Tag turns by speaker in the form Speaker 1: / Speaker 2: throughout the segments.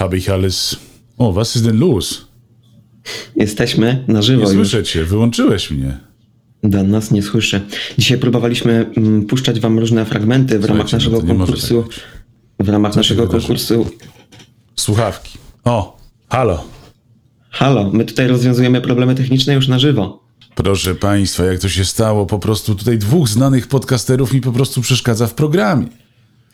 Speaker 1: habe ich alles. O, was ist denn los?
Speaker 2: Jesteśmy na żywo
Speaker 1: Nie
Speaker 2: już.
Speaker 1: słyszę cię, wyłączyłeś mnie.
Speaker 2: Dan nas nie słyszy. Dzisiaj próbowaliśmy mm, puszczać wam różne fragmenty w ramach
Speaker 1: Słuchajcie, no
Speaker 2: naszego
Speaker 1: może
Speaker 2: konkursu.
Speaker 1: tak
Speaker 2: w ramach naszego
Speaker 1: wydarzy?
Speaker 2: konkursu.
Speaker 1: Słuchawki. O, halo.
Speaker 2: Halo, my tutaj rozwiązujemy problemy techniczne już na żywo.
Speaker 1: Proszę Państwa, jak to się stało? Po prostu tutaj dwóch znanych podcasterów mi po prostu przeszkadza w programie.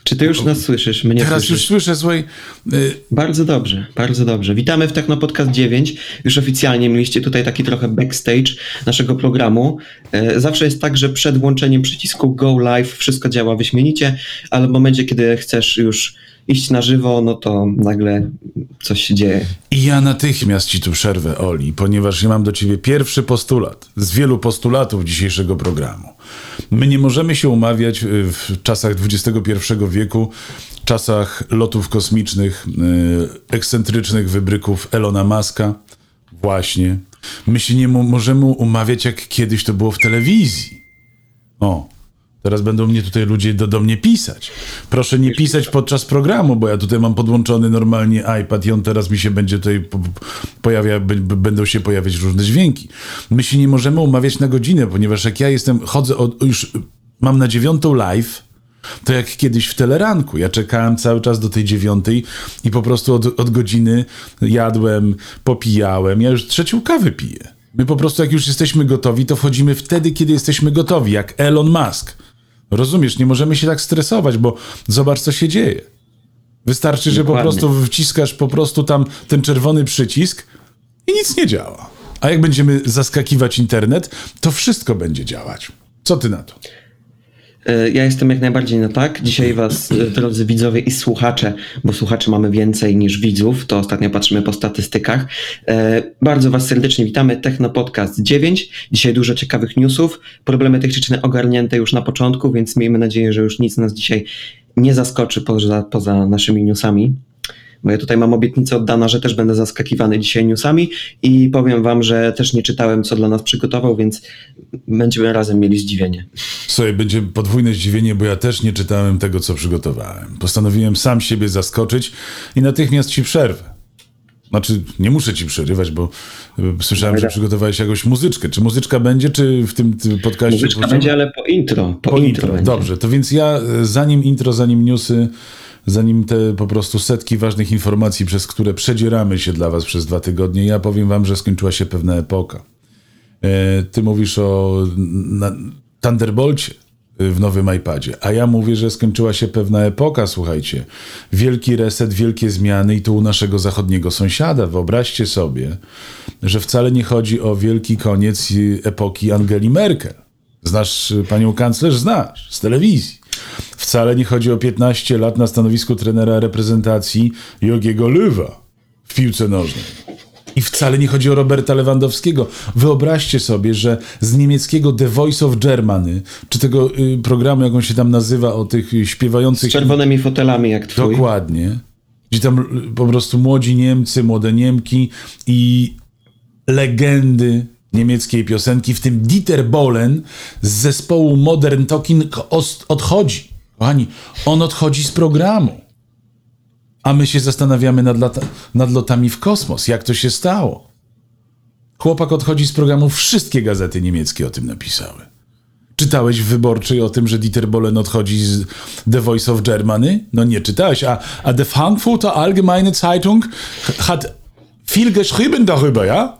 Speaker 2: Czy ty już nas słyszysz? Mnie
Speaker 1: Teraz
Speaker 2: słyszysz?
Speaker 1: już słyszę, słuchaj, y,
Speaker 2: Bardzo dobrze, bardzo dobrze. Witamy w Technopodcast 9. Już oficjalnie mieliście tutaj taki trochę backstage naszego programu. E, Zawsze jest tak, że przed włączeniem przycisku Go Live wszystko działa wyśmienicie, ale w momencie, kiedy chcesz już iść na żywo, no to nagle coś się dzieje.
Speaker 1: I ja natychmiast ci tu przerwę, Oli, ponieważ ja mam do ciebie pierwszy postulat z wielu postulatów dzisiejszego programu. My nie możemy się umawiać y, w czasach XXI wieku, czasach lotów kosmicznych, y, ekscentrycznych wybryków Elona Muska. Właśnie. My się nie mo- możemy umawiać, jak kiedyś to było w telewizji. O, teraz będą mnie tutaj ludzie do, do mnie pisać. Proszę nie pisać podczas programu, bo ja tutaj mam podłączony normalnie iPad i on teraz mi się będzie tutaj po- pojawia, będą się pojawiać różne dźwięki. My się nie możemy umawiać na godzinę, ponieważ jak ja jestem, chodzę od, już mam na dziewiątą live, to jak kiedyś w teleranku. Ja czekałem cały czas do tej dziewiątej i po prostu od, od godziny jadłem, popijałem. Ja już trzecią kawę piję. My po prostu jak już jesteśmy gotowi, to wchodzimy wtedy, kiedy jesteśmy gotowi, jak Elon Musk. Rozumiesz, nie możemy się tak stresować, bo zobacz, co się dzieje. Wystarczy, że po prostu wciskasz po prostu tam ten czerwony przycisk i nic nie działa. A jak będziemy zaskakiwać internet, to wszystko będzie działać. Co ty na to?
Speaker 2: E, Ja jestem jak najbardziej na tak. Dzisiaj Was, e, drodzy widzowie i słuchacze, bo słuchaczy mamy więcej niż widzów, to ostatnio patrzymy po statystykach. E, Bardzo Was serdecznie witamy. Technopodcast 9. Dzisiaj dużo ciekawych newsów. Problemy techniczne ogarnięte już na początku, więc miejmy nadzieję, że już nic nas dzisiaj nie zaskoczy poza, poza naszymi newsami. Bo ja tutaj mam obietnicę oddana, że też będę zaskakiwany dzisiaj newsami i powiem Wam, że też nie czytałem, co dla nas przygotował, więc będziemy razem mieli zdziwienie.
Speaker 1: Słuchaj, będzie podwójne zdziwienie, bo ja też nie czytałem tego, co przygotowałem. Postanowiłem sam siebie zaskoczyć i natychmiast ci przerwę. Znaczy, nie muszę ci przerywać, bo y, słyszałem, że przygotowałeś jakąś muzyczkę. Czy muzyczka będzie, czy w tym ty, podcaście?
Speaker 2: Muzyczka będzie, ale po intro. Po,
Speaker 1: Po
Speaker 2: intro,
Speaker 1: intro. Dobrze, to więc ja y, zanim intro, zanim newsy, zanim te po prostu setki ważnych informacji, przez które przedzieramy się dla was przez dwa tygodnie, ja powiem wam, że skończyła się pewna epoka. E, Ty mówisz o Thunderbolcie y, w nowym iPadzie, a ja mówię, że skończyła się pewna epoka, słuchajcie. Wielki reset, wielkie zmiany i to u naszego zachodniego sąsiada. Wyobraźcie sobie, że wcale nie chodzi o wielki koniec epoki Angeli Merkel. Znasz y, panią kanclerz? Znasz, z telewizji. Wcale nie chodzi o 15 lat na stanowisku trenera reprezentacji Jogiego Löwa w piłce nożnej. I wcale nie chodzi o Roberta Lewandowskiego. Wyobraźcie sobie, że z niemieckiego The Voice of Germany, czy tego y, programu, jak on się tam nazywa, o tych y,
Speaker 2: Z
Speaker 1: śpiewających...
Speaker 2: czerwonymi fotelami jak twój.
Speaker 1: Dokładnie. Gdzie tam y, po prostu młodzi Niemcy, młode Niemki i legendy niemieckiej piosenki, w tym Dieter Bohlen z zespołu Modern Talking odchodzi. Kochani, on odchodzi z programu. A my się zastanawiamy nad, lata, nad lotami w kosmos. Jak to się stało? Chłopak odchodzi z programu, wszystkie gazety niemieckie o tym napisały. Czytałeś w Wyborczej o tym, że Dieter Bohlen odchodzi z The Voice of Germany? No nie czytałeś. A, a The Frankfurter Allgemeine Zeitung hat viel geschrieben darüber, ja?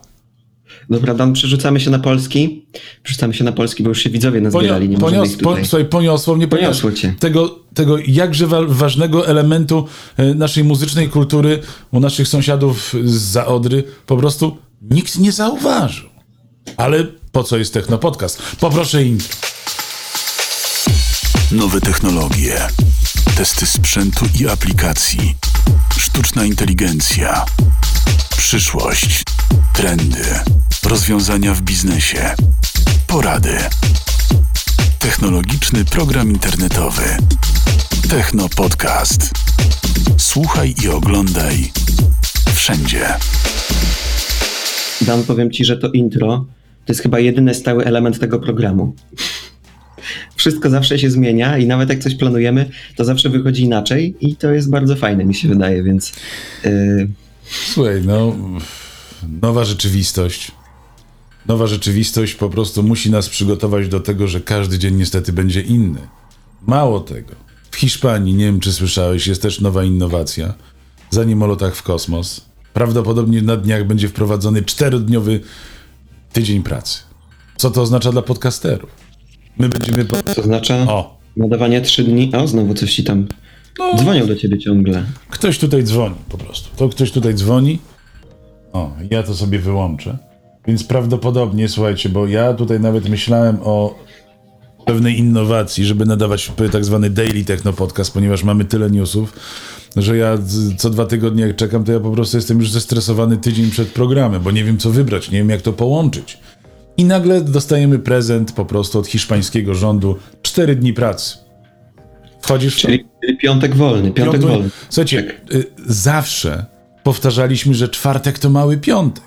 Speaker 2: Dobra, Dan, przerzucamy się na polski. Przerzucamy się na polski, bo już się widzowie nazbierali. Nie możemy
Speaker 1: ponios,
Speaker 2: ich tutaj.
Speaker 1: po, słuchaj, poniosło mnie,
Speaker 2: Poniosło cię.
Speaker 1: tego, tego jakże wa ważnego elementu e, naszej muzycznej kultury u naszych sąsiadów z Odry po prostu nikt nie zauważył. Ale po co jest Technopodcast? Poproszę im.
Speaker 3: Nowe technologie, testy sprzętu i aplikacji, sztuczna inteligencja, przyszłość, trendy, rozwiązania w biznesie, porady. Technologiczny program internetowy. Techno Podcast. Słuchaj i oglądaj wszędzie.
Speaker 2: Dan, powiem ci, że to intro to jest chyba jedyny stały element tego programu. wszystko zawsze się zmienia i nawet jak coś planujemy, to zawsze wychodzi inaczej i to jest bardzo fajne, mi się wydaje, więc yy,
Speaker 1: Słuchaj, no, nowa rzeczywistość. Nowa rzeczywistość po prostu musi nas przygotować do tego, że każdy dzień niestety będzie inny. Mało tego. W Hiszpanii, nie wiem czy słyszałeś, jest też nowa innowacja. Zanim o lotach w kosmos. Prawdopodobnie na dniach będzie wprowadzony czterodniowy tydzień pracy. Co to oznacza dla podcasterów? My będziemy. Po...
Speaker 2: to oznacza
Speaker 1: O,
Speaker 2: nadawanie trzy dni. O, znowu coś ci tam. Dzwonią do ciebie ciągle.
Speaker 1: Ktoś tutaj dzwoni po prostu. To ktoś tutaj dzwoni. O, ja to sobie wyłączę. Więc prawdopodobnie, słuchajcie, bo ja tutaj nawet myślałem o pewnej innowacji, żeby nadawać tak zwany daily techno podcast, ponieważ mamy tyle newsów, że ja co dwa tygodnie jak czekam, to ja po prostu jestem już zestresowany tydzień przed programem, bo nie wiem co wybrać, nie wiem jak to połączyć. I nagle dostajemy prezent po prostu od hiszpańskiego rządu cztery dni pracy. Wchodzisz w?
Speaker 2: Czyli piątek wolny, piątek
Speaker 1: Piątek-
Speaker 2: wolny.
Speaker 1: Słuchajcie, y, zawsze powtarzaliśmy, że czwartek to mały piątek.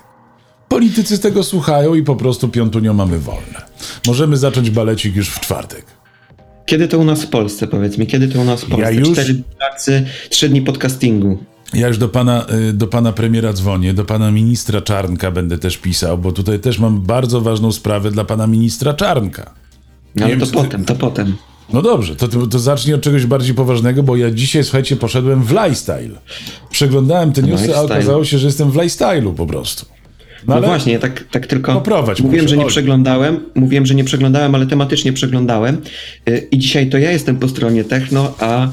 Speaker 1: Politycy tego słuchają i po prostu piątunią mamy wolne. Możemy zacząć balecik już w czwartek.
Speaker 2: Kiedy to u nas w Polsce, powiedz mi, kiedy to u nas w Polsce?
Speaker 1: już-
Speaker 2: Cztery dni pracy, trzy dni podcastingu.
Speaker 1: Ja już do pana, y, do pana premiera dzwonię, do pana ministra Czarnka będę też pisał, bo tutaj też mam bardzo ważną sprawę dla pana ministra Czarnka.
Speaker 2: Ale
Speaker 1: wiem,
Speaker 2: to
Speaker 1: ty-
Speaker 2: potem, to potem.
Speaker 1: No dobrze, to, to, zacznij od czegoś bardziej poważnego, bo ja dzisiaj, słuchajcie, poszedłem w lifestyle. Przeglądałem te newsy, a okazało się, że jestem w lifestyle'u po prostu.
Speaker 2: No,
Speaker 1: ale-
Speaker 2: właśnie, tak, tak tylko
Speaker 1: Poprowadź,
Speaker 2: mówiłem,
Speaker 1: proszę,
Speaker 2: że nie przeglądałem, mówiłem, że nie przeglądałem, ale tematycznie przeglądałem Y, i dzisiaj to ja jestem po stronie techno, a, y,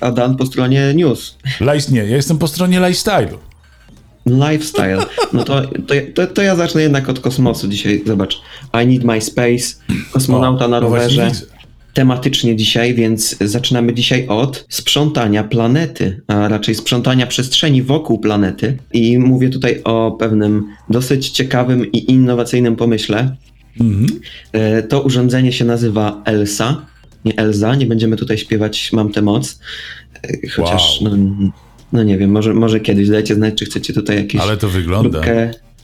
Speaker 2: a Dan po stronie news.
Speaker 1: Life, nie, ja jestem po stronie lifestyle'u.
Speaker 2: Lifestyle. No to, to, to, to ja zacznę jednak od kosmosu dzisiaj. Zobacz. I need my space, kosmonauta
Speaker 1: O,
Speaker 2: na
Speaker 1: no właśnie
Speaker 2: rowerze. Tematycznie dzisiaj, więc zaczynamy dzisiaj od sprzątania planety, a raczej sprzątania przestrzeni wokół planety. I mówię tutaj o pewnym dosyć ciekawym i innowacyjnym pomyśle.
Speaker 1: Mhm.
Speaker 2: E, To urządzenie się nazywa ELSA, nie Elza, nie będziemy tutaj śpiewać Mam tę moc, E, chociaż
Speaker 1: Wow.
Speaker 2: no, no nie wiem, może, może kiedyś dajcie znać, czy chcecie tutaj jakieś
Speaker 1: Ale to wygląda.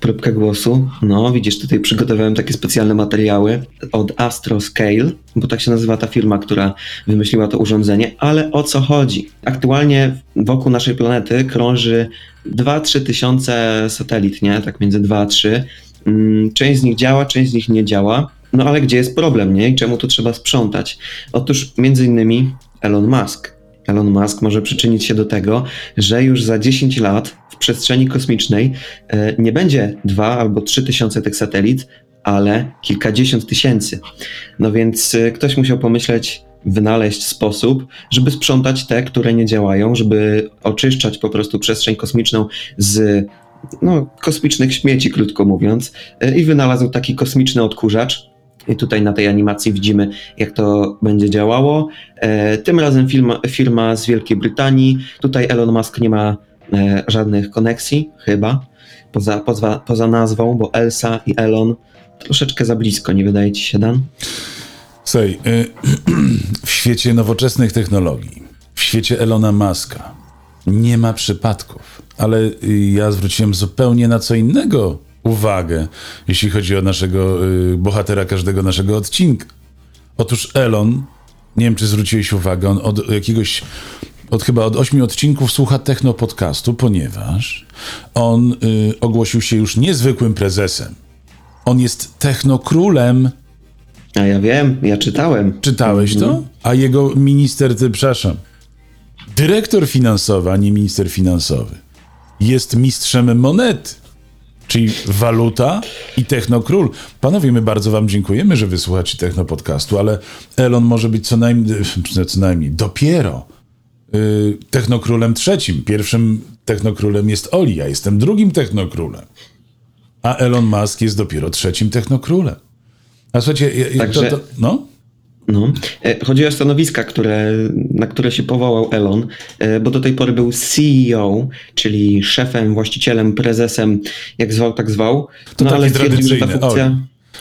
Speaker 2: Próbkę głosu. No, widzisz, tutaj przygotowałem takie specjalne materiały od Astro Scale, bo tak się nazywa ta firma, która wymyśliła to urządzenie. Ale o co chodzi? Aktualnie wokół naszej planety krąży 2-3 tysiące satelit, nie? Tak między 2 a 3. Mm, Część z nich działa, część z nich nie działa. No ale gdzie jest problem, nie? I czemu tu trzeba sprzątać? Otóż między innymi Elon Musk. Elon Musk może przyczynić się do tego, że już za 10 lat przestrzeni kosmicznej e, nie będzie 2 albo 3 tysiące tych satelit, ale kilkadziesiąt tysięcy. No więc e, ktoś musiał pomyśleć, wynaleźć sposób, żeby sprzątać te, które nie działają, żeby oczyszczać po prostu przestrzeń kosmiczną z no, kosmicznych śmieci, krótko mówiąc, e, i wynalazł taki kosmiczny odkurzacz. I tutaj na tej animacji widzimy, jak to będzie działało. Tym razem firma, firma z Wielkiej Brytanii. Tutaj Elon Musk nie ma żadnych koneksji, chyba, poza, poza, poza nazwą, bo Elsa i Elon troszeczkę za blisko, nie wydaje ci się, Dan?
Speaker 1: Słuchaj, y, w świecie nowoczesnych technologii, w świecie Elona Muska nie ma przypadków, ale ja zwróciłem zupełnie na co innego uwagę, jeśli chodzi o naszego y, bohatera każdego naszego odcinka. Otóż Elon, nie wiem czy zwróciłeś uwagę, on od jakiegoś, od chyba od ośmiu odcinków słucha techno podcastu, ponieważ on y, ogłosił się już niezwykłym prezesem. On jest technokrólem.
Speaker 2: A ja wiem, ja czytałem.
Speaker 1: Czytałeś to? A jego minister, ty, przepraszam, dyrektor finansowy, a nie minister finansowy, jest mistrzem monety, czyli waluta i technokról. Panowie, my bardzo wam dziękujemy, że wysłuchacie technopodcastu, ale Elon może być co najmniej, co najmniej dopiero yy, technokrólem trzecim. Pierwszym technokrólem jest Oli, ja jestem drugim technokrólem. A Elon Musk jest dopiero trzecim technokrólem. A słuchajcie,
Speaker 2: Także-
Speaker 1: to, to, no?
Speaker 2: No. E, Chodzi o stanowiska, które, na które się powołał Elon, e, bo do tej pory był CEO, czyli szefem, właścicielem, prezesem, jak zwał, tak zwał.
Speaker 1: To
Speaker 2: no ale stwierdził, że ta funkcja.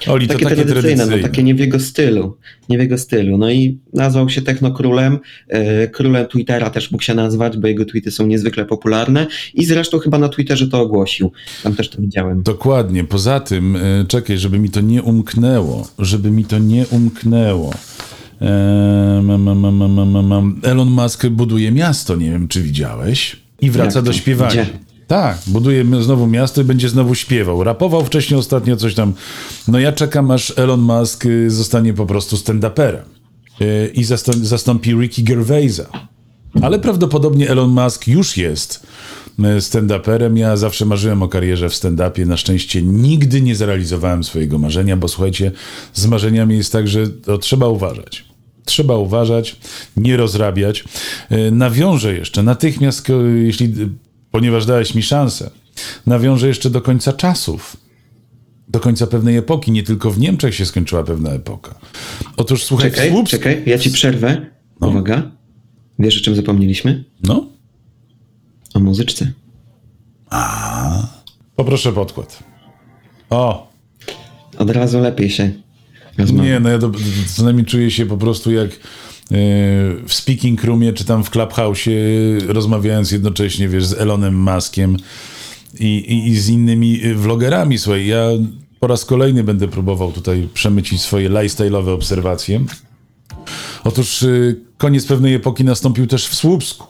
Speaker 1: Oli, to
Speaker 2: takie,
Speaker 1: takie
Speaker 2: tradycyjne,
Speaker 1: tradycyjne.
Speaker 2: no takie nie w jego stylu. Nie w jego stylu. No i nazwał się Technokrólem. E, Królem Twittera też mógł się nazwać, bo jego tweety są niezwykle popularne i zresztą chyba na Twitterze to ogłosił. Tam też to widziałem.
Speaker 1: Dokładnie. Poza tym, e, czekaj, żeby mi to nie umknęło, żeby mi to nie umknęło. E. Elon Musk buduje miasto, nie wiem czy widziałeś, i wraca do śpiewania.
Speaker 2: Gdzie?
Speaker 1: Tak, buduje znowu miasto i będzie znowu śpiewał. Rapował wcześniej ostatnio coś tam. No ja czekam, aż Elon Musk y, zostanie po prostu stand-uperem y, i zastą- zastąpi Ricky Gervaisa. Ale prawdopodobnie Elon Musk już jest y, stand-uperem. Ja zawsze marzyłem o karierze w stand-upie. Na szczęście nigdy nie zrealizowałem swojego marzenia, bo słuchajcie, z marzeniami jest tak, że to trzeba uważać. Trzeba uważać, nie rozrabiać. Nawiążę jeszcze natychmiast, jeśli, ponieważ dałeś mi szansę, nawiążę jeszcze do końca czasów. Do końca pewnej epoki. Nie tylko w Niemczech się skończyła pewna epoka. Otóż słuchaj,
Speaker 2: Czekaj, czekaj, ja ci przerwę. Uwaga. Wiesz, o czym zapomnieliśmy?
Speaker 1: No,
Speaker 2: O muzyczce.
Speaker 1: poproszę podkład. O,
Speaker 2: Od razu lepiej się rozmawia.
Speaker 1: Nie, no ja do, co najmniej czuję się po prostu jak w speaking roomie, czy tam w Clubhouse, rozmawiając jednocześnie, wiesz, z Elonem Muskiem i, i, i z innymi e, vlogerami. Słuchaj, ja po raz kolejny będę próbował tutaj przemycić swoje lifestyle'owe obserwacje. Otóż e, koniec pewnej epoki nastąpił też w Słupsku.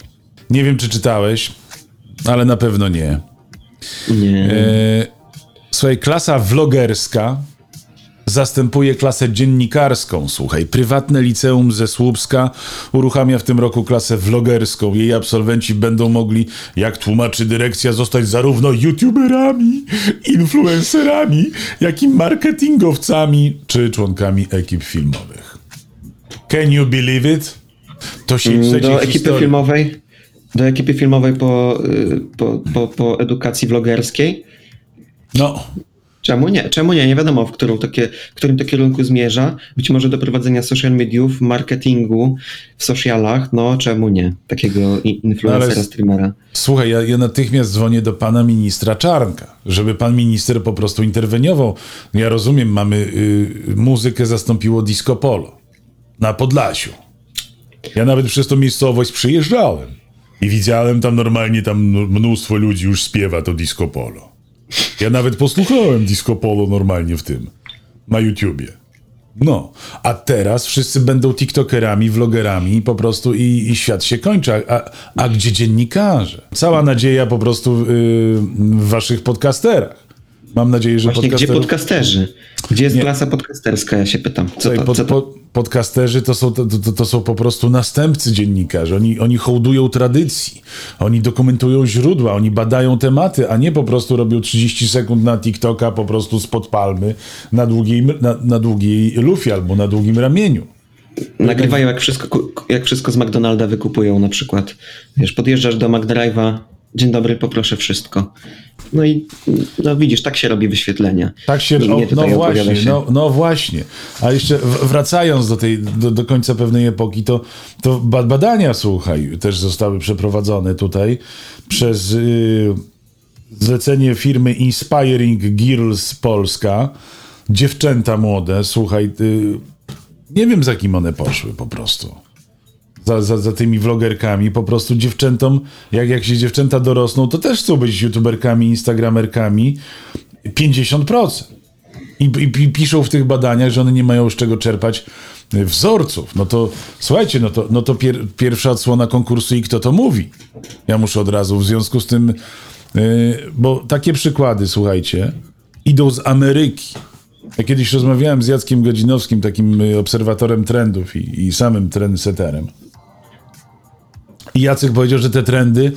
Speaker 1: Nie wiem, czy czytałeś, ale na pewno nie.
Speaker 2: Nie.
Speaker 1: E, Słuchaj, klasa vlogerska zastępuje klasę dziennikarską. Słuchaj, prywatne liceum ze Słupska uruchamia w tym roku klasę vlogerską. Jej absolwenci będą mogli, jak tłumaczy dyrekcja, zostać zarówno youtuberami, influencerami, jak i marketingowcami czy członkami ekip filmowych. Can you believe it? To się
Speaker 2: Mm, Do ekipy
Speaker 1: historia.
Speaker 2: filmowej, do ekipy filmowej po, y, po, po, po edukacji vlogerskiej.
Speaker 1: No,
Speaker 2: Czemu nie? Czemu nie? Nie wiadomo, w, którą to, w którym to kierunku zmierza. Być może do prowadzenia social mediów, marketingu w socialach. No, czemu nie? Takiego i- influencera,
Speaker 1: Ale-
Speaker 2: streamera.
Speaker 1: Słuchaj, ja, ja natychmiast dzwonię do pana ministra Czarnka, żeby pan minister po prostu interweniował. Ja rozumiem, mamy y, muzykę zastąpiło disco polo na Podlasiu. Ja nawet przez tą miejscowość przyjeżdżałem i widziałem tam normalnie, tam mnóstwo ludzi już śpiewa to disco polo. Ja nawet posłuchałem disco polo normalnie w tym, na YouTubie. No, a teraz wszyscy będą tiktokerami, vlogerami po prostu i, i świat się kończy. A, a gdzie dziennikarze? Cała nadzieja po prostu yy, w waszych podcasterach. Mam nadzieję, że
Speaker 2: Właśnie, gdzie
Speaker 1: podcasterów-
Speaker 2: podcasterzy? Gdzie jest
Speaker 1: Nie.
Speaker 2: klasa podcasterska, ja się pytam. Co
Speaker 1: Słuchaj,
Speaker 2: to,
Speaker 1: pod,
Speaker 2: co to?
Speaker 1: po, podcasterzy to są, to, to, to są po prostu następcy dziennikarzy. Oni, oni hołdują tradycji, oni dokumentują źródła, oni badają tematy, a nie po prostu robią 30 sekund na TikToka po prostu spod palmy na długiej, na, na długiej lufie albo na długim ramieniu.
Speaker 2: Nagrywają jak wszystko, jak wszystko z McDonalda wykupują na przykład. Wiesz, podjeżdżasz do McDrive'a, dzień dobry, poproszę wszystko. No i no widzisz, tak się robi wyświetlenia.
Speaker 1: Tak się,
Speaker 2: I
Speaker 1: o,
Speaker 2: nie
Speaker 1: no właśnie,
Speaker 2: się.
Speaker 1: no, no właśnie. A jeszcze wracając do, tej, do, do końca pewnej epoki, to, to ba- badania, słuchaj, też zostały przeprowadzone tutaj przez y, zlecenie firmy Inspiring Girls Polska. Dziewczęta młode, słuchaj, y, nie wiem za kim one poszły po prostu. Za, za, za tymi vlogerkami, po prostu dziewczętom, jak, jak się dziewczęta dorosną, to też chcą być youtuberkami, instagramerkami. 50%. I, i, I piszą w tych badaniach, że one nie mają z czego czerpać y, wzorców. No to słuchajcie, no to, no to pier, pierwsza odsłona konkursu i kto to mówi. Ja muszę od razu w związku z tym, y, bo takie przykłady, słuchajcie, idą z Ameryki. Ja kiedyś rozmawiałem z Jackiem Godzinowskim, takim y, obserwatorem trendów i, i samym trendseterem. I Jacek powiedział, że te trendy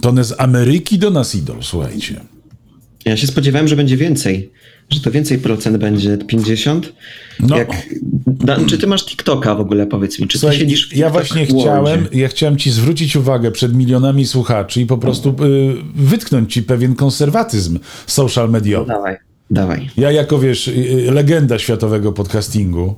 Speaker 1: to one z Ameryki do nas idą, słuchajcie.
Speaker 2: Ja się spodziewałem, że będzie więcej. Że to więcej procent będzie 50.
Speaker 1: No.
Speaker 2: Jak, da, czy ty masz TikToka w ogóle, powiedz mi? Czy ty
Speaker 1: Słuchaj,
Speaker 2: siedzisz w
Speaker 1: ja właśnie chciałem, ja chciałem ci zwrócić uwagę przed milionami słuchaczy i po prostu y, wytknąć ci pewien konserwatyzm social mediowy.
Speaker 2: Dawaj, dawaj.
Speaker 1: Ja jako, wiesz, y, y, legenda światowego podcastingu,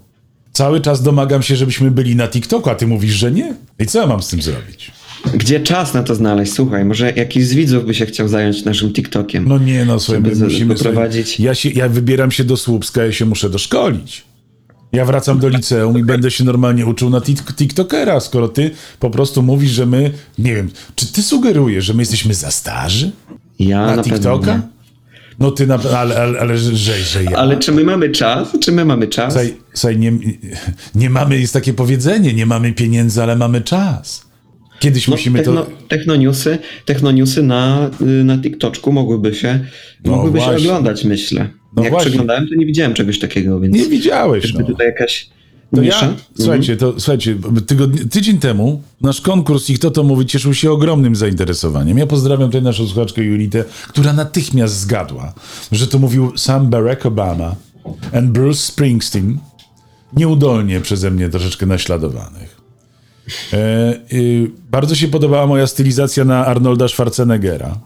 Speaker 1: cały czas domagam się, żebyśmy byli na TikToku, a ty mówisz, że nie? I co ja mam z tym zrobić?
Speaker 2: Gdzie czas na to znaleźć? Słuchaj, może jakiś z widzów by się chciał zająć naszym TikTokiem.
Speaker 1: No nie, no słuchaj, my musimy
Speaker 2: poprowadzić-
Speaker 1: Sobie, ja, się, ja wybieram się do Słupska, ja się muszę doszkolić. Ja wracam do liceum i będę się normalnie uczył na tik- TikTokera, skoro ty po prostu mówisz, że my, nie wiem, czy ty sugerujesz, że my jesteśmy za starzy
Speaker 2: Ja
Speaker 1: na,
Speaker 2: na
Speaker 1: TikToka? No ty, na, ale, ale, ale że, że, że ja.
Speaker 2: Ale czy my mamy czas? Czy my mamy czas?
Speaker 1: Słuchaj, słuchaj nie, nie mamy, jest takie powiedzenie, nie mamy pieniędzy, ale mamy czas. Kiedyś
Speaker 2: No,
Speaker 1: musimy
Speaker 2: techno,
Speaker 1: to...
Speaker 2: technoniusy, technoniusy na, y, na TikToczku mogłyby się,
Speaker 1: No
Speaker 2: mogłyby się oglądać, myślę.
Speaker 1: No
Speaker 2: Jak
Speaker 1: właśnie.
Speaker 2: przeglądałem, to nie widziałem czegoś takiego, więc
Speaker 1: Nie widziałeś, no.
Speaker 2: tutaj jakaś
Speaker 1: To ja, słuchajcie, to, słuchajcie tygodni, tydzień temu nasz konkurs i kto to mówi cieszył się ogromnym zainteresowaniem. Ja pozdrawiam tutaj naszą słuchaczkę Julitę, która natychmiast zgadła, że to mówił sam Barack Obama and Bruce Springsteen, nieudolnie przeze mnie troszeczkę naśladowanych. E, y, bardzo się podobała moja stylizacja na Arnolda Schwarzeneggera.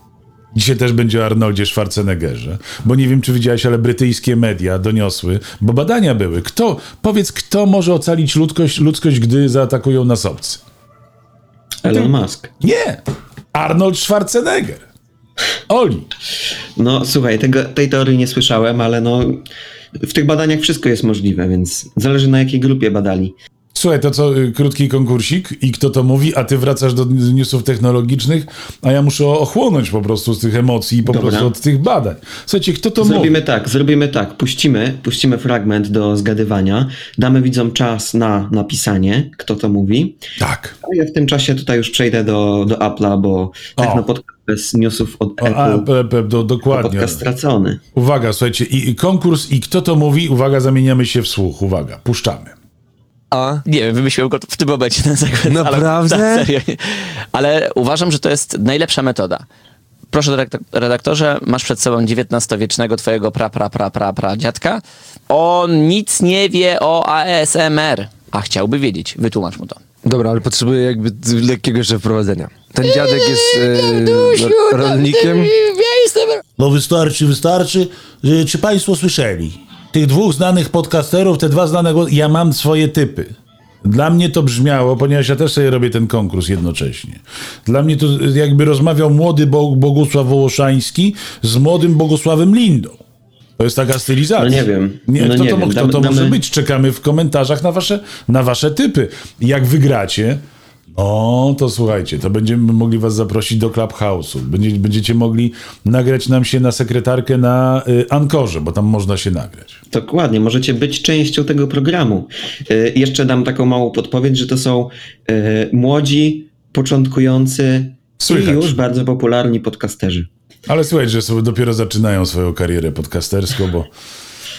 Speaker 1: Dzisiaj też będzie o Arnoldzie Schwarzeneggerze, bo nie wiem, czy widziałeś, ale brytyjskie media doniosły, bo badania były. Kto, powiedz, kto może ocalić ludzkość, ludzkość gdy zaatakują nas obcy?
Speaker 2: Elon Musk.
Speaker 1: Nie! Arnold Schwarzenegger. Oli.
Speaker 2: No słuchaj, tego, tej teorii nie słyszałem, ale no w tych badaniach wszystko jest możliwe, więc zależy na jakiej grupie badali.
Speaker 1: Słuchaj, to co, y, krótki konkursik i kto to mówi, a ty wracasz do newsów technologicznych, a ja muszę ochłonąć po prostu z tych emocji i po
Speaker 2: Dobra.
Speaker 1: prostu od tych badań. Słuchajcie, kto to
Speaker 2: Zrobimy
Speaker 1: mówi?
Speaker 2: tak, zrobimy tak. Puścimy, puścimy fragment do zgadywania, damy widzom czas na napisanie, kto to mówi.
Speaker 1: Tak.
Speaker 2: A ja w tym czasie tutaj już przejdę do, do Apple'a, bo Technopodcast bez newsów od
Speaker 1: a,
Speaker 2: Apple
Speaker 1: pe, pe, do,
Speaker 2: to
Speaker 1: dokładnie.
Speaker 2: podcast stracony.
Speaker 1: Uwaga, słuchajcie, i, i konkurs i kto to mówi, uwaga, zamieniamy się w słuch, uwaga, puszczamy.
Speaker 4: A? Nie wiem, wymyśliłem go w tym momencie ten sekund.
Speaker 5: Naprawdę?
Speaker 4: Ale, tak, serio. ale uważam, że to jest najlepsza metoda. Proszę redaktor- redaktorze, masz przed sobą XIX-wiecznego twojego pra, pra, pra, pra, pra dziadka. On nic nie wie o ASMR, a chciałby wiedzieć. Wytłumacz mu to.
Speaker 5: Dobra, ale potrzebuję jakby lekkiego jeszcze wprowadzenia. Ten dziadek jest e, rolnikiem.
Speaker 6: No wystarczy, wystarczy. Y, Czy Państwo słyszeli? Tych dwóch znanych podcasterów, te dwa znane głosy, ja mam swoje typy. Dla mnie to brzmiało, ponieważ ja też sobie robię ten konkurs jednocześnie. Dla mnie to jakby rozmawiał młody Bo- Bogusław Wołoszański z młodym Bogusławem Lindą. To jest taka stylizacja.
Speaker 2: No nie wiem.
Speaker 1: Nie,
Speaker 2: No
Speaker 1: kto
Speaker 2: nie
Speaker 1: to,
Speaker 2: wiem.
Speaker 1: kto
Speaker 2: Damy-
Speaker 1: to może
Speaker 2: damy-
Speaker 1: być? Czekamy w komentarzach na wasze, na wasze typy. Jak wygracie, no to słuchajcie, to będziemy mogli was zaprosić do Clubhouse'u. Będzie, będziecie mogli nagrać nam się na sekretarkę na y, Ankorze, bo tam można się nagrać.
Speaker 2: Dokładnie, możecie być częścią tego programu. Y, jeszcze dam taką małą podpowiedź, że to są y, młodzi, początkujący
Speaker 1: Słychać.
Speaker 2: i już bardzo popularni podcasterzy.
Speaker 1: Ale słuchaj, że sobie dopiero zaczynają swoją karierę podcasterską, bo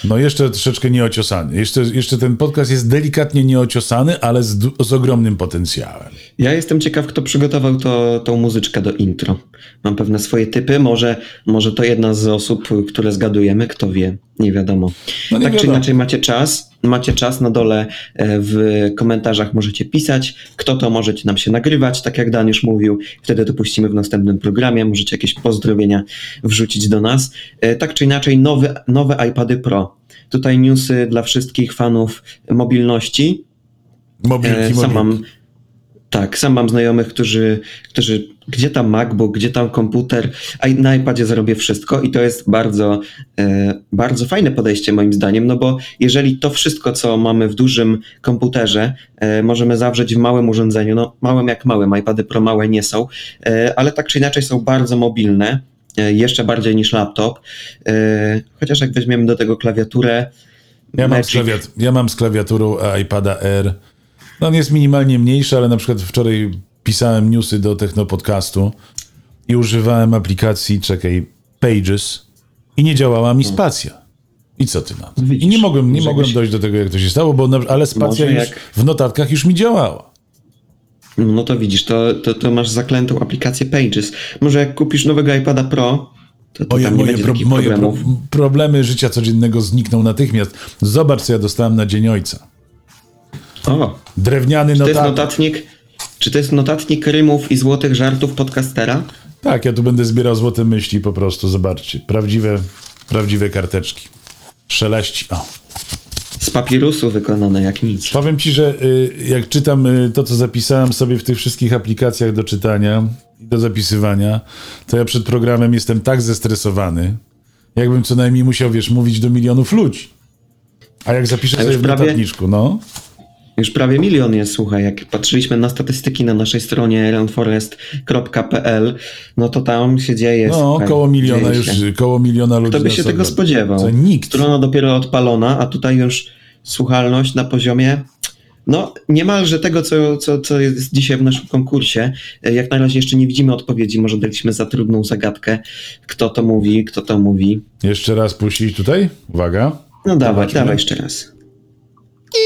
Speaker 1: no jeszcze troszeczkę nieociosany. Jeszcze, jeszcze ten podcast jest delikatnie nieociosany, ale z, z ogromnym potencjałem.
Speaker 2: Ja jestem ciekaw, kto przygotował to, tą muzyczkę do intro. Mam pewne swoje typy, może, może to jedna z osób, które zgadujemy, kto wie, nie wiadomo.
Speaker 1: No nie
Speaker 2: tak czy
Speaker 1: wiadomo.
Speaker 2: inaczej macie czas, macie czas na dole e, w komentarzach możecie pisać, kto to możecie nam się nagrywać, tak jak Dan już mówił, wtedy dopuścimy w następnym programie, możecie jakieś pozdrowienia wrzucić do nas. E, Tak czy inaczej nowe, nowe iPady Pro. Tutaj newsy dla wszystkich fanów mobilności.
Speaker 1: Mobilki,
Speaker 2: E, Sam
Speaker 1: mobilki.
Speaker 2: mam, tak, sam mam znajomych, którzy, którzy gdzie tam MacBook, gdzie tam komputer, a na iPadzie zrobię wszystko i to jest bardzo, e, bardzo fajne podejście moim zdaniem, no bo jeżeli to wszystko, co mamy w dużym komputerze, e, możemy zawrzeć w małym urządzeniu, no małym jak małym, iPady Pro małe nie są, e, ale tak czy inaczej są bardzo mobilne, jeszcze bardziej niż laptop, chociaż jak weźmiemy do tego klawiaturę,
Speaker 1: Ja mam, klawiat- ja mam z klawiaturą iPada R. No on jest minimalnie mniejszy, ale na przykład wczoraj pisałem newsy do Technopodcastu i używałem aplikacji, czekaj, Pages i nie działała mi spacja. I co ty na to? I nie mogłem, nie mogłem dojść do tego, jak to się stało, bo ale spacja już
Speaker 2: jak-
Speaker 1: w notatkach już mi działała.
Speaker 2: No to widzisz, to, to, to masz zaklętą aplikację Pages. Może jak kupisz nowego iPada Pro, to, to
Speaker 1: Moje,
Speaker 2: tam nie
Speaker 1: moje, pro, moje pro, problemy życia codziennego znikną natychmiast. Zobacz, co ja dostałem na Dzień Ojca.
Speaker 2: O,
Speaker 1: Drewniany
Speaker 2: to jest
Speaker 1: notatnik.
Speaker 2: Czy to jest notatnik rymów i złotych żartów podcastera?
Speaker 1: Tak, ja tu będę zbierał złote myśli po prostu, zobaczcie. Prawdziwe, prawdziwe karteczki. Szeleści. O.
Speaker 2: z papirusu wykonane jak nic.
Speaker 1: Powiem ci, że y, jak czytam y, to, co zapisałem sobie w tych wszystkich aplikacjach do czytania i do zapisywania, to ja przed programem jestem tak zestresowany, jakbym co najmniej musiał, wiesz, mówić do milionów ludzi. A jak zapiszę
Speaker 2: A już
Speaker 1: sobie w
Speaker 2: prawie-
Speaker 1: notatniczku, no,
Speaker 2: Już prawie milion jest, słuchaj, jak patrzyliśmy na statystyki na naszej stronie runforest.pl, no to tam się dzieje.
Speaker 1: no
Speaker 2: słuchaj,
Speaker 1: koło miliona już,
Speaker 2: się.
Speaker 1: koło miliona ludzi
Speaker 2: Kto by się tego spodziewał?
Speaker 1: Co, nikt.
Speaker 2: Strona dopiero odpalona, a tutaj już słuchalność na poziomie no niemalże tego, co, co, co jest dzisiaj w naszym konkursie. Jak na razie jeszcze nie widzimy odpowiedzi, może daliśmy za trudną zagadkę, kto to mówi, kto to mówi.
Speaker 1: Jeszcze raz puścić tutaj, uwaga.
Speaker 2: No dawaj,
Speaker 1: Zobaczmy.
Speaker 2: dawaj jeszcze raz.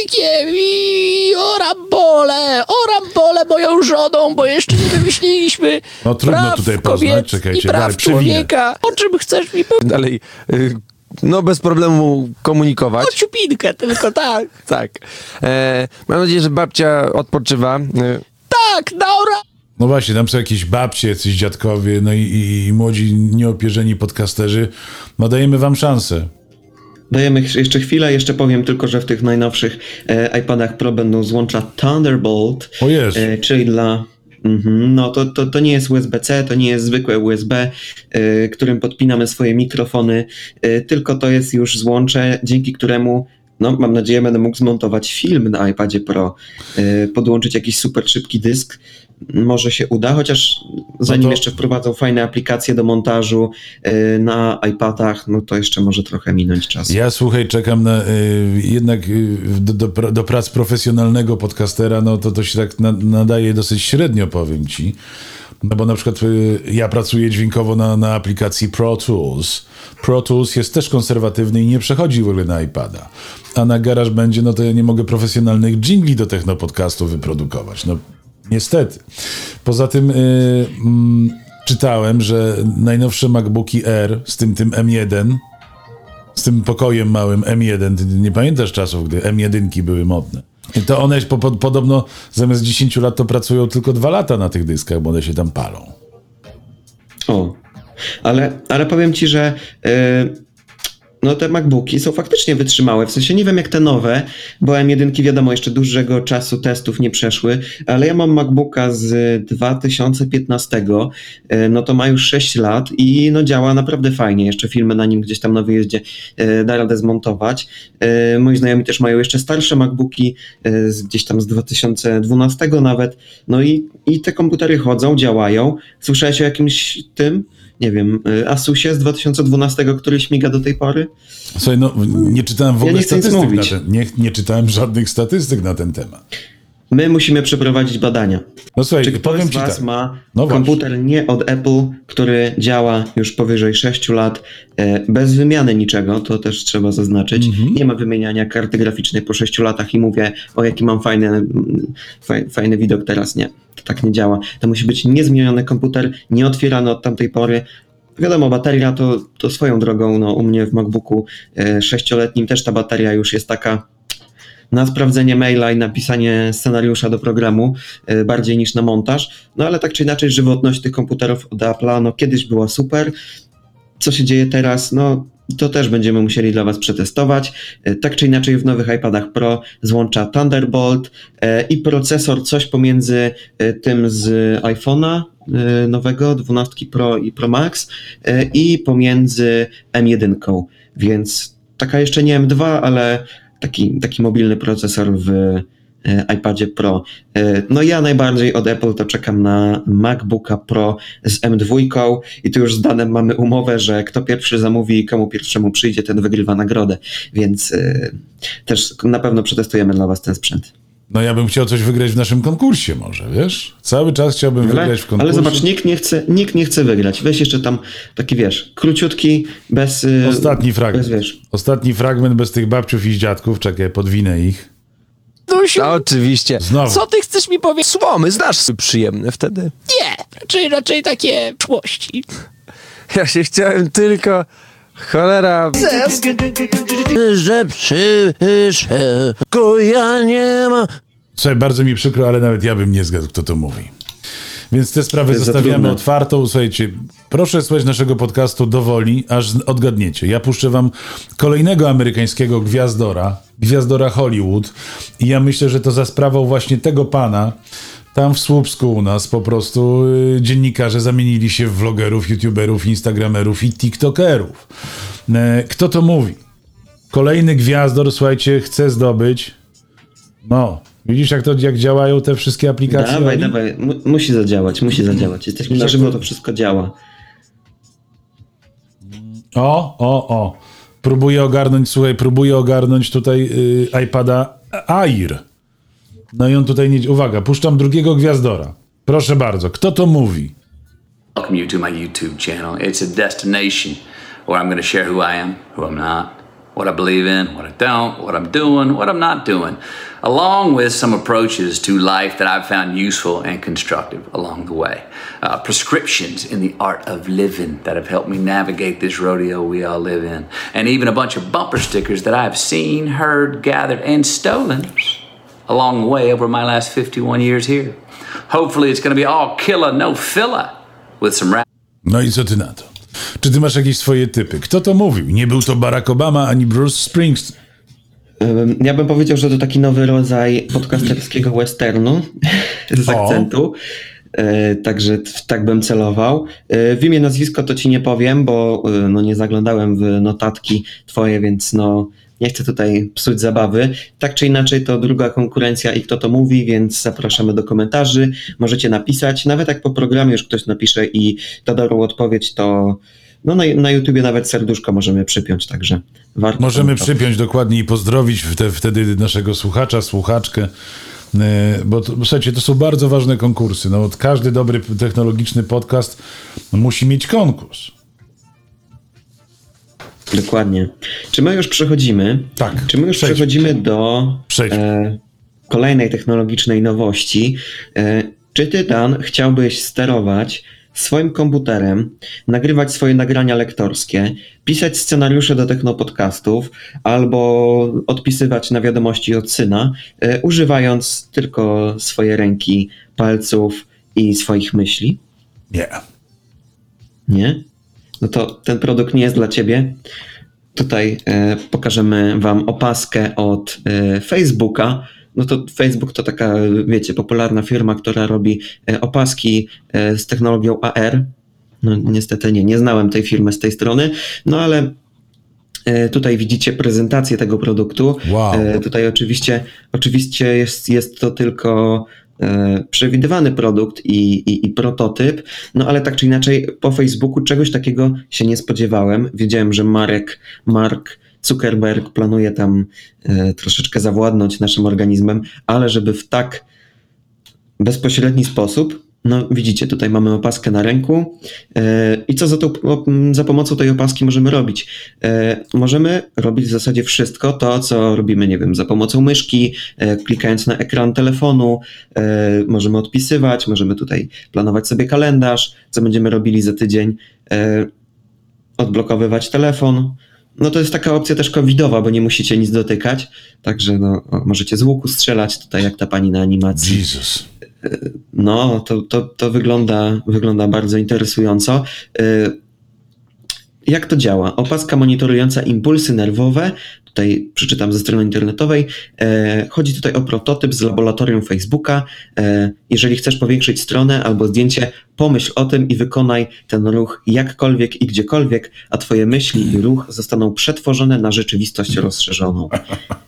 Speaker 4: Ikiemi, o rambole, o rambole moją żoną, bo jeszcze nie wymyśliliśmy
Speaker 1: No trudno
Speaker 4: praw
Speaker 1: tutaj poznać, czekajcie,
Speaker 4: i praw człowieka. O czym chcesz mi powiedzieć?
Speaker 5: Dalej, y, no bez problemu komunikować.
Speaker 4: O ciupinkę tylko, tak.
Speaker 5: Tak. E, mam nadzieję, że babcia odpoczywa. E,
Speaker 4: Tak, na ora...
Speaker 1: No właśnie, tam są jakieś babcie, jacyś dziadkowie, no i, i, i młodzi, nieopierzeni podcasterzy. No dajemy wam szansę.
Speaker 2: Dajemy jeszcze chwilę, jeszcze powiem tylko, że w tych najnowszych e, iPadach Pro będą złącza Thunderbolt,
Speaker 1: O Jezu.
Speaker 2: e, czyli dla. Mhm, no to, to, to nie jest USB-C, to nie jest zwykłe USB, e, którym podpinamy swoje mikrofony, e, tylko to jest już złącze, dzięki któremu, no mam nadzieję, będę mógł zmontować film na iPadzie Pro, e, podłączyć jakiś super szybki dysk. Może się uda, chociaż zanim
Speaker 1: to-
Speaker 2: jeszcze wprowadzą fajne aplikacje do montażu e, na iPadach, no to jeszcze może trochę minąć czas.
Speaker 1: Ja słuchaj, czekam na y, jednak y, do, do, do prac profesjonalnego podcastera, no to to się tak na, nadaje dosyć średnio, powiem ci. No bo na przykład y, ja pracuję dźwiękowo na, na aplikacji Pro Tools. Pro Tools jest też konserwatywny i nie przechodzi w ogóle na iPada. A na garaż będzie, no to ja nie mogę profesjonalnych jingli do technopodcastu wyprodukować. No niestety. Poza tym y, mm, czytałem, że najnowsze MacBooki R z tym tym M1 z tym pokojem małym M1. Ty nie pamiętasz czasów, gdy M1 były modne. I to one po, po, podobno zamiast 10 lat to pracują tylko 2 lata na tych dyskach, bo one się tam palą.
Speaker 2: O, ale, ale powiem ci, że y, no te MacBooki są faktycznie wytrzymałe. W sensie nie wiem jak te nowe, bo M1 wiadomo jeszcze dużego czasu testów nie przeszły, ale ja mam MacBooka z 2015, y, no to ma już 6 lat i no działa naprawdę fajnie. Jeszcze filmy na nim gdzieś tam na wyjeździe y, da radę zmontować. Y, moi znajomi też mają jeszcze starsze MacBooki, gdzieś tam z 2012 nawet. No i, i te komputery chodzą, działają. Słyszałeś o jakimś tym? Nie wiem, Asusie z 2012, który śmiga do tej pory?
Speaker 1: Słuchaj, no nie czytałem w
Speaker 2: Ja
Speaker 1: ogóle
Speaker 2: nic
Speaker 1: statystyk na ten, nie, nie czytałem żadnych statystyk na ten temat.
Speaker 2: My musimy przeprowadzić badania.
Speaker 1: No słuchaj,
Speaker 2: Czy ktoś
Speaker 1: powiem
Speaker 2: z
Speaker 1: ci
Speaker 2: Was
Speaker 1: tak.
Speaker 2: ma
Speaker 1: No właśnie.
Speaker 2: komputer nie od Apple, który działa już powyżej 6 lat, e, bez wymiany niczego, to też trzeba zaznaczyć.
Speaker 1: Mhm.
Speaker 2: Nie ma wymieniania karty graficznej po 6 latach i mówię, o jaki mam fajny, mm, faj, fajny widok teraz. Nie, to tak nie działa. To musi być niezmieniony komputer, nieotwierany od tamtej pory. Wiadomo, bateria to, to swoją drogą, no u mnie w MacBooku e, sześcioletnim też ta bateria już jest taka na sprawdzenie maila i napisanie scenariusza do programu y, bardziej niż na montaż. No ale tak czy inaczej żywotność tych komputerów od Apple'a no kiedyś była super. Co się dzieje teraz? No to też będziemy musieli dla Was przetestować. Y, Tak czy inaczej w nowych iPadach Pro złącza Thunderbolt y, i procesor coś pomiędzy tym z iPhone'a nowego, 12 Pro i Pro Max i pomiędzy M1, więc taka jeszcze nie M2, ale taki, taki mobilny procesor w e, iPadzie Pro. E, No ja najbardziej od Apple to czekam na MacBooka Pro z M2 i tu już z Danem mamy umowę, że kto pierwszy zamówi i komu pierwszemu przyjdzie, ten wygrywa nagrodę, więc e, też na pewno przetestujemy dla was ten sprzęt.
Speaker 1: No ja bym chciał coś wygrać w naszym konkursie może, wiesz? Cały czas chciałbym
Speaker 2: Ale,
Speaker 1: wygrać w konkursie.
Speaker 2: ale zobacz, nikt nie, chce, nikt nie chce wygrać. Weź jeszcze tam taki, wiesz, króciutki, bez... e,
Speaker 1: Ostatni fragment.
Speaker 2: Bez, wiesz,
Speaker 1: Ostatni fragment bez tych babciów i dziadków. Czekaj, podwinę ich.
Speaker 4: Dusiu,
Speaker 5: a oczywiście.
Speaker 1: Znowu.
Speaker 4: co ty chcesz mi powiedzieć?
Speaker 5: Słomy, znasz przyjemne wtedy.
Speaker 4: Nie, raczej, raczej takie przyszłości.
Speaker 5: Ja się chciałem tylko... Cholera...
Speaker 4: Że przyszedł, ja nie ma...
Speaker 1: Słuchaj, bardzo mi przykro, ale nawet ja bym nie zgadł, kto to mówi. Więc te sprawy
Speaker 2: jest za
Speaker 1: zostawiamy otwartą. Słuchajcie, proszę słuchać naszego podcastu do woli, aż odgadniecie. Ja puszczę wam kolejnego amerykańskiego gwiazdora, gwiazdora Hollywood i ja myślę, że to za sprawą właśnie tego pana, tam w Słupsku u nas po prostu y, dziennikarze zamienili się w vlogerów, youtuberów, instagramerów i tiktokerów. E, kto to mówi? Kolejny gwiazdor, słuchajcie, chce zdobyć. No, widzisz jak to jak działają te wszystkie aplikacje?
Speaker 2: Dawaj,
Speaker 1: Oli?
Speaker 2: dawaj, mu, musi zadziałać, musi zadziałać. Jesteśmy na żywo, to wszystko działa.
Speaker 1: O, o, o. Próbuję ogarnąć, słuchaj, próbuję ogarnąć tutaj y, iPada Air. No i on tutaj nie. Uwaga, puszczam drugiego gwiazdora. Proszę bardzo, kto to mówi?
Speaker 7: Welcome you to my YouTube channel. It's a destination where I'm going to share who I am, who I'm not, what I believe in, what I don't, what I'm doing, what I'm not doing, along with some approaches to life that I've found useful and constructive along the way. Uh, prescriptions in the art of living that have helped me navigate this rodeo we all live in, and even a bunch of bumper stickers that I've seen, heard, gathered, and stolen along the way over my last 51 years here. Hopefully, it's going to be all killer, no filler with some rap.
Speaker 1: No i co ty na to? Czy ty masz jakieś swoje typy? Kto to mówił? Nie był to Barack Obama ani Bruce Springsteen.
Speaker 2: Ja bym powiedział, że to taki nowy rodzaj podcasterskiego westernu z
Speaker 1: O.
Speaker 2: akcentu. E, Także tak bym celował. E, W imię, nazwisko to ci nie powiem, bo e, no, nie zaglądałem w notatki twoje, więc no nie chcę tutaj psuć zabawy. Tak czy inaczej to druga konkurencja i kto to mówi, więc zapraszamy do komentarzy. Możecie napisać, nawet jak po programie już ktoś napisze i da dobrą odpowiedź, to no, na, na YouTubie nawet serduszko możemy przypiąć, także warto.
Speaker 1: Możemy
Speaker 2: to-
Speaker 1: przypiąć dokładnie i pozdrowić wte- wtedy naszego słuchacza, słuchaczkę. E, Bo to, słuchajcie, to są bardzo ważne konkursy. No, każdy dobry technologiczny podcast musi mieć konkurs.
Speaker 2: Dokładnie. Czy my już przechodzimy?
Speaker 1: Tak,
Speaker 2: Czy my już
Speaker 1: przejdźmy.
Speaker 2: przechodzimy do e, kolejnej technologicznej nowości? E, czy ty, Dan, chciałbyś sterować swoim komputerem, nagrywać swoje nagrania lektorskie, pisać scenariusze do technopodcastów albo odpisywać na wiadomości od syna, e, używając tylko swoje ręki, palców i swoich myśli?
Speaker 1: Nie.
Speaker 2: Nie? No to ten produkt nie jest dla ciebie. Tutaj e, pokażemy wam opaskę od e, Facebooka. No to Facebook to taka, wiecie, popularna firma, która robi e, opaski e, z technologią AR. No niestety nie, nie znałem tej firmy z tej strony, no ale e, tutaj widzicie prezentację tego produktu.
Speaker 1: Wow.
Speaker 2: E, Tutaj oczywiście, oczywiście jest, jest to tylko przewidywany produkt i, i, i prototyp, no ale tak czy inaczej po Facebooku czegoś takiego się nie spodziewałem. Wiedziałem, że Marek, Mark Zuckerberg planuje tam e, troszeczkę zawładnąć naszym organizmem, ale żeby w tak bezpośredni sposób. No widzicie, tutaj mamy opaskę na ręku e, i co za, za pomocą tej opaski możemy robić? E, możemy robić w zasadzie wszystko to, co robimy, nie wiem, za pomocą myszki, e, klikając na ekran telefonu, możemy odpisywać, możemy tutaj planować sobie kalendarz, co będziemy robili za tydzień, odblokowywać telefon. No to jest taka opcja też covidowa, bo nie musicie nic dotykać, także no, możecie z łuku strzelać, tutaj jak ta pani na animacji. No, to, to, to wygląda, wygląda bardzo interesująco. Y, Jak to działa? Opaska monitorująca impulsy nerwowe, tutaj przeczytam ze strony internetowej. E, Chodzi tutaj o prototyp z laboratorium Facebooka. E, Jeżeli chcesz powiększyć stronę albo zdjęcie, pomyśl o tym i wykonaj ten ruch jakkolwiek i gdziekolwiek, a twoje myśli i ruch zostaną przetworzone na rzeczywistość rozszerzoną.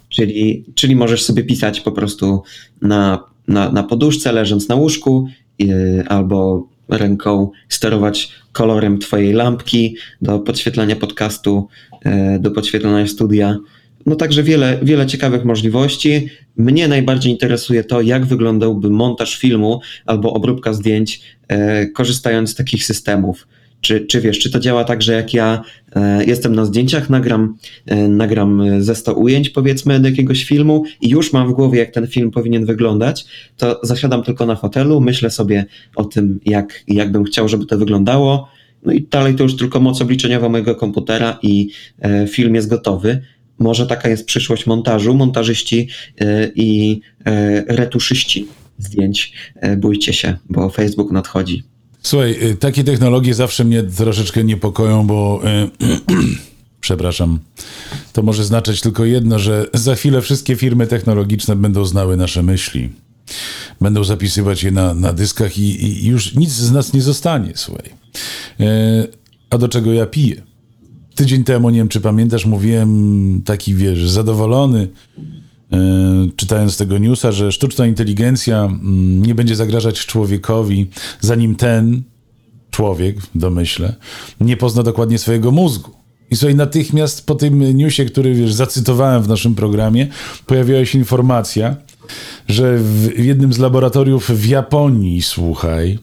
Speaker 2: Czyli, czyli możesz sobie pisać po prostu na, na, na poduszce, leżąc na łóżku, yy, albo ręką sterować kolorem twojej lampki do podświetlania podcastu, yy, do podświetlania studia. No także wiele, wiele ciekawych możliwości. Mnie najbardziej interesuje to, jak wyglądałby montaż filmu albo obróbka zdjęć, yy, korzystając z takich systemów. Czy, czy wiesz, czy to działa tak, że jak ja e, jestem na zdjęciach, nagram, e, nagram ze 100 ujęć powiedzmy do jakiegoś filmu i już mam w głowie, jak ten film powinien wyglądać, to zasiadam tylko na fotelu, myślę sobie o tym, jak, jak bym chciał, żeby to wyglądało, no i dalej to już tylko moc obliczeniowa mojego komputera i e, film jest gotowy. Może taka jest przyszłość montażu, montażyści i retuszyści zdjęć. Bójcie się, bo Facebook nadchodzi.
Speaker 1: Słuchaj, y, takie technologie zawsze mnie troszeczkę niepokoją, bo y, przepraszam, to może znaczyć tylko jedno, że za chwilę wszystkie firmy technologiczne będą znały nasze myśli. Będą zapisywać je na, na dyskach i, i już nic z nas nie zostanie, słuchaj. Y, a do czego ja piję? Tydzień temu, nie wiem czy pamiętasz, mówiłem taki, wiesz, zadowolony, czytając tego newsa, że sztuczna inteligencja mm, nie będzie zagrażać człowiekowi, zanim ten człowiek, domyślę, nie pozna dokładnie swojego mózgu. I słuchaj, natychmiast po tym newsie, który wiesz, zacytowałem w naszym programie, pojawiła się informacja, że w jednym z laboratoriów w Japonii, słuchaj,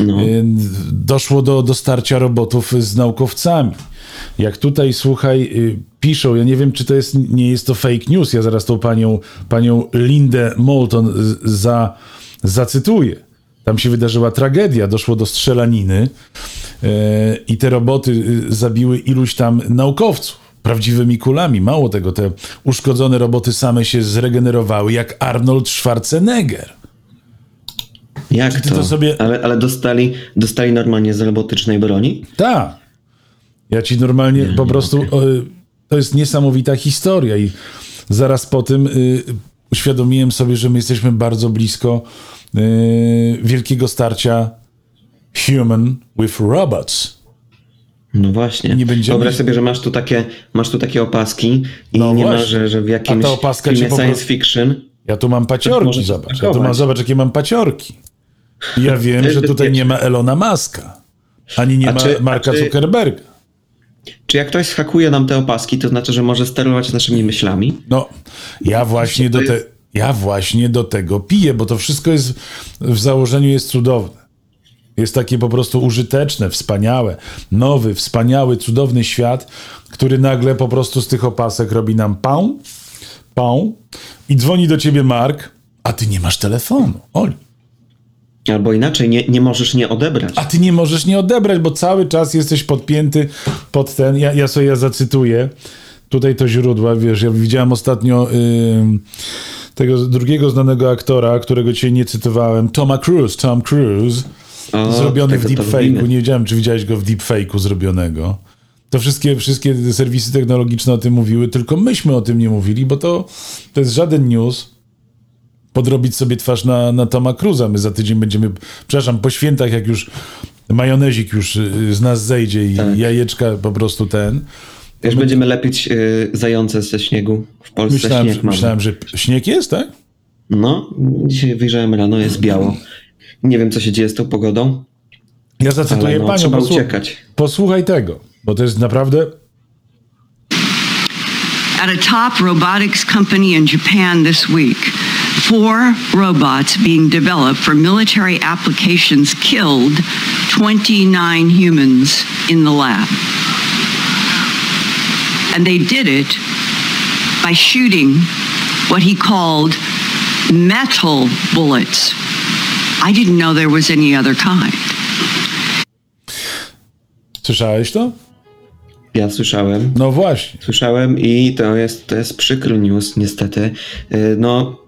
Speaker 2: No.
Speaker 1: y, doszło do, do starcia robotów z naukowcami. Jak tutaj, słuchaj, y, piszą, ja nie wiem, czy to jest, nie jest to fake news, ja zaraz tą panią, panią Lindę Moulton za, zacytuję. Tam się wydarzyła tragedia, doszło do strzelaniny y, i te roboty y, zabiły iluś tam naukowców prawdziwymi kulami. Mało tego, te uszkodzone roboty same się zregenerowały, jak Arnold Schwarzenegger.
Speaker 2: Jak to?
Speaker 1: to sobie-
Speaker 2: Ale, ale dostali, dostali normalnie z robotycznej broni?
Speaker 1: Tak. Ja ci normalnie po prostu. O, to jest niesamowita historia, i zaraz po tym y, uświadomiłem sobie, że my jesteśmy bardzo blisko y, wielkiego starcia human with robots.
Speaker 2: No właśnie.
Speaker 1: Nie będziemy-
Speaker 2: Wyobraź sobie, że masz tu takie, masz tu takie opaski i
Speaker 1: No
Speaker 2: nie ma,
Speaker 1: właśnie.
Speaker 2: że, że w
Speaker 1: A
Speaker 2: jakimś filmie
Speaker 1: po
Speaker 2: science
Speaker 1: prostu-
Speaker 2: fiction
Speaker 1: Ja tu mam paciorki, zobacz. Ja tu mam, zobacz, jakie mam paciorki. Ja wiem, że tutaj nie ma Elona Muska, ani nie ma
Speaker 2: czy-
Speaker 1: Marka
Speaker 2: czy-
Speaker 1: Zuckerberga.
Speaker 2: Czy jak ktoś schakuje nam te opaski, to znaczy, że może sterować naszymi myślami?
Speaker 1: No, ja właśnie, do te, ja właśnie do tego piję, bo to wszystko jest w założeniu jest cudowne. Jest takie po prostu użyteczne, wspaniałe, nowy, wspaniały, cudowny świat, który nagle po prostu z tych opasek robi nam pał, pał i dzwoni do ciebie Mark, a ty nie masz telefonu. Oli.
Speaker 2: Albo inaczej, nie, nie możesz nie odebrać.
Speaker 1: A ty nie możesz nie odebrać, bo cały czas jesteś podpięty pod ten. Ja, ja sobie ja zacytuję tutaj to źródła. Wiesz, ja widziałem ostatnio tego drugiego znanego aktora, którego dzisiaj nie cytowałem, Toma Cruise, Tom Cruise,
Speaker 2: O,
Speaker 1: zrobiony w deepfake'u. Nie wiedziałem, czy widziałeś go w deepfake'u zrobionego. To wszystkie, wszystkie serwisy technologiczne o tym mówiły, tylko myśmy o tym nie mówili, bo to, to jest żaden news podrobić sobie twarz na, na Toma Cruza. My za tydzień będziemy, przepraszam, po świętach, jak już majonezik już y, z nas zejdzie i
Speaker 2: Tak.
Speaker 1: jajeczka po prostu ten.
Speaker 2: Wiesz, będziemy lepić y, zające ze śniegu. W Polsce
Speaker 1: Myślałem,
Speaker 2: śnieg
Speaker 1: że,
Speaker 2: mamy.
Speaker 1: myślałem, że śnieg jest, tak?
Speaker 2: No, dzisiaj wyjrzałem rano, jest biało. Nie wiem, co się dzieje z tą pogodą,
Speaker 1: Ja zacytuję
Speaker 2: ale no,
Speaker 1: panią.
Speaker 2: trzeba
Speaker 1: posłu-
Speaker 2: uciekać.
Speaker 1: Posłuchaj tego, bo to jest naprawdę
Speaker 8: At a top robotics company in Japan this week, four robots being developed for military applications killed 29 humans in the lab. And they did it by shooting what he called metal bullets. I didn't know there was any other kind.
Speaker 1: Słyszałeś to?
Speaker 2: Ja słyszałem.
Speaker 1: No właśnie.
Speaker 2: Słyszałem i to jest, to jest przykry news, niestety. No,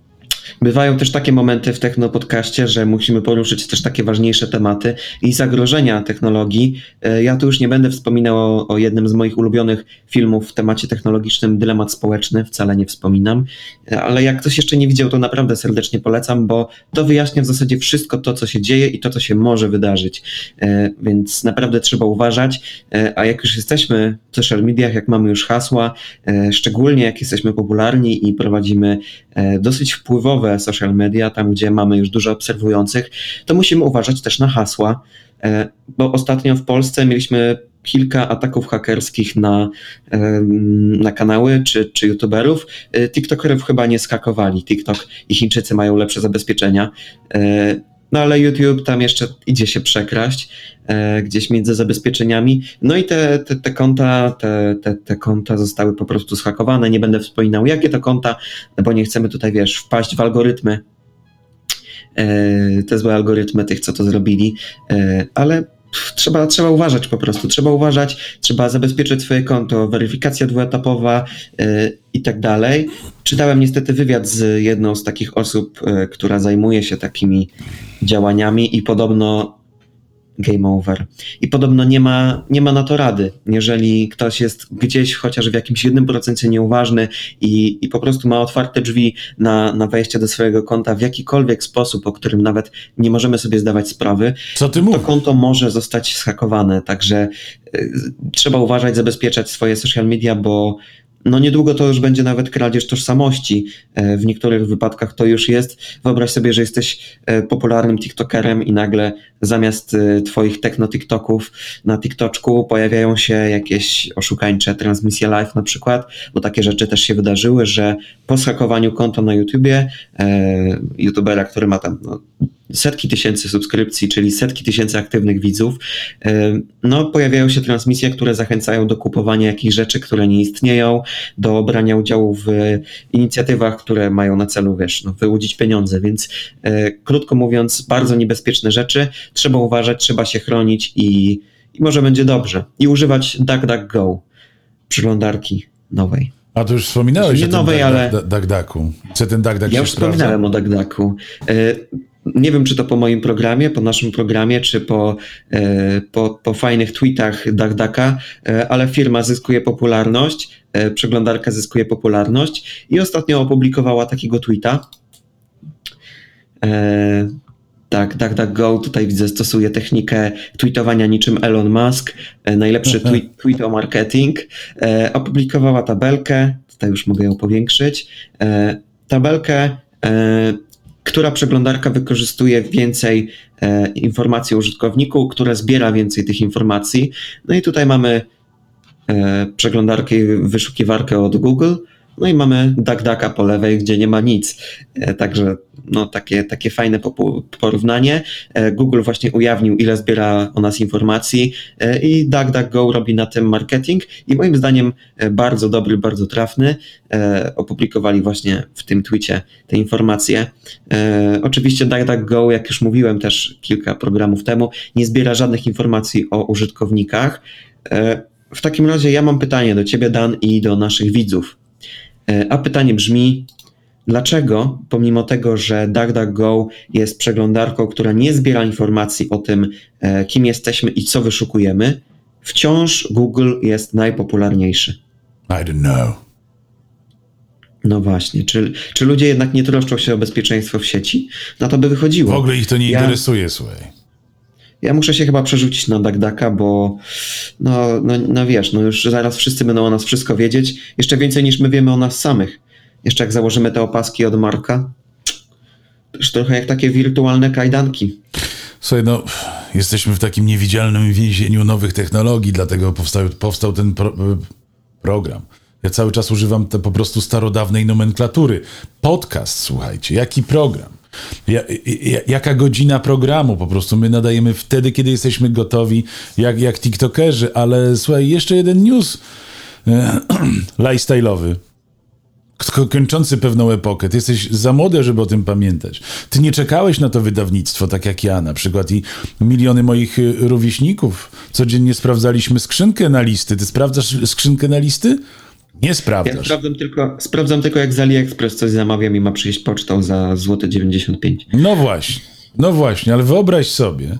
Speaker 2: bywają też takie momenty w Technopodcaście, że musimy poruszyć też takie ważniejsze tematy i zagrożenia technologii. Y, Ja tu już nie będę wspominał o, o jednym z moich ulubionych filmów w temacie technologicznym, Dylemat Społeczny, wcale nie wspominam, Y, ale jak ktoś jeszcze nie widział, to naprawdę serdecznie polecam, bo to wyjaśnia w zasadzie wszystko to, co się dzieje i to, co się może wydarzyć. Y, Więc naprawdę trzeba uważać, E, A jak już jesteśmy w social mediach, jak mamy już hasła, e, szczególnie jak jesteśmy popularni i prowadzimy e, dosyć wpływowe social media, tam gdzie mamy już dużo obserwujących, to musimy uważać też na hasła, e, bo ostatnio w Polsce mieliśmy kilka ataków hakerskich na, em, na kanały czy, czy youtuberów. E, TikTokerów chyba nie skakowali. TikTok i Chińczycy mają lepsze zabezpieczenia. No ale YouTube tam jeszcze idzie się przekraść e, gdzieś między zabezpieczeniami. No i te, te, te konta, te, te, te konta zostały po prostu zhakowane. Nie będę wspominał, jakie to konta, bo nie chcemy tutaj, wiesz, wpaść w algorytmy. E, te złe algorytmy tych, co to zrobili, e, ale trzeba, trzeba uważać po prostu. Trzeba uważać, trzeba zabezpieczyć swoje konto, weryfikacja dwuetapowa yy, i tak dalej. Czytałem niestety wywiad z jedną z takich osób, yy, która zajmuje się takimi działaniami i podobno game over. I podobno nie ma, nie ma na to rady. Jeżeli ktoś jest gdzieś chociaż w jakimś jednym procencie nieuważny i, i po prostu ma otwarte drzwi na, na wejście do swojego konta w jakikolwiek sposób, o którym nawet nie możemy sobie zdawać sprawy,
Speaker 1: Co ty
Speaker 2: to konto może zostać zhakowane. Także y, trzeba uważać, zabezpieczać swoje social media, bo no niedługo to już będzie nawet kradzież tożsamości. E, W niektórych wypadkach to już jest. Wyobraź sobie, że jesteś e, popularnym TikTokerem i nagle zamiast e, twoich techno-TikToków na TikToczku pojawiają się jakieś oszukańcze transmisje live na przykład, bo takie rzeczy też się wydarzyły, że po zhakowaniu konta na YouTubie youtubera, który ma tam no, setki tysięcy subskrypcji, czyli setki tysięcy aktywnych widzów, e, no pojawiają się transmisje, które zachęcają do kupowania jakichś rzeczy, które nie istnieją, do brania udziału w inicjatywach, które mają na celu, wiesz, no, wyłudzić pieniądze, więc e, krótko mówiąc, bardzo niebezpieczne rzeczy, trzeba uważać, trzeba się chronić i, i może będzie dobrze. I używać DuckDuckGo, przeglądarki nowej.
Speaker 1: A to już wspominałeś
Speaker 2: Nie
Speaker 1: o tym
Speaker 2: nowej, ale-
Speaker 1: DuckDucku. Co ten DuckDuck
Speaker 2: Ja już
Speaker 1: sprawdza?
Speaker 2: wspominałem o DuckDucku. Nie wiem, czy to po moim programie, po naszym programie, czy po, e, po, po fajnych tweetach DuckDucka, e, ale firma zyskuje popularność, e, przeglądarka zyskuje popularność i ostatnio opublikowała takiego tweeta. E, Tak, DuckDuckGo tutaj widzę stosuje technikę tweetowania niczym Elon Musk, najlepszy tweet, tweet o marketing. Opublikowała tabelkę, tutaj już mogę ją powiększyć, tabelkę, która przeglądarka wykorzystuje więcej e, informacji o użytkowniku, która zbiera więcej tych informacji. No i tutaj mamy e, przeglądarkę i wyszukiwarkę od Google, no i mamy DuckDucka po lewej, gdzie nie ma nic. E, Także no, takie, takie fajne porównanie. E, Google właśnie ujawnił, ile zbiera o nas informacji e, i DuckDuckGo robi na tym marketing i moim zdaniem bardzo dobry, bardzo trafny. Opublikowali właśnie w tym tweetie te informacje. Oczywiście DuckDuckGo, jak już mówiłem też kilka programów temu, nie zbiera żadnych informacji o użytkownikach. W takim razie ja mam pytanie do Ciebie, Dan, i do naszych widzów. E, A pytanie brzmi, dlaczego pomimo tego, że DuckDuckGo jest przeglądarką, która nie zbiera informacji o tym, e, kim jesteśmy i co wyszukujemy, wciąż Google jest najpopularniejszy?
Speaker 1: I don't know.
Speaker 2: No właśnie, czy, czy ludzie jednak nie troszczą się o bezpieczeństwo w sieci? Na to by wychodziło.
Speaker 1: W ogóle ich to nie
Speaker 2: Ja-
Speaker 1: interesuje, słuchaj.
Speaker 2: Ja muszę się chyba przerzucić na DuckDucka, bo no, no, no wiesz, no już zaraz wszyscy będą o nas wszystko wiedzieć. Jeszcze więcej niż my wiemy o nas samych. Jeszcze jak założymy te opaski od Marka, to już trochę jak takie wirtualne kajdanki.
Speaker 1: Słuchaj, no, jesteśmy w takim niewidzialnym więzieniu nowych technologii, dlatego powstał, powstał ten pro, program. Ja cały czas używam te po prostu starodawnej nomenklatury. Podcast, słuchajcie, jaki program? Ja, ja, jaka godzina programu? Po prostu my nadajemy wtedy, kiedy jesteśmy gotowi, jak, jak TikTokerzy, ale słuchaj, jeszcze jeden news e, lifestyle'owy ko- kończący pewną epokę. Ty jesteś za młody, żeby o tym pamiętać. Ty nie czekałeś na to wydawnictwo, tak jak ja na przykład i miliony moich y, rówieśników. Codziennie sprawdzaliśmy skrzynkę na listy. Ty sprawdzasz skrzynkę na listy? Nie
Speaker 2: Ja
Speaker 1: sprawdzasz.
Speaker 2: sprawdzam tylko, sprawdzam tylko jak z AliExpress coś zamawiam i ma przyjść pocztą za złote 95.
Speaker 1: No właśnie, no właśnie, ale wyobraź sobie,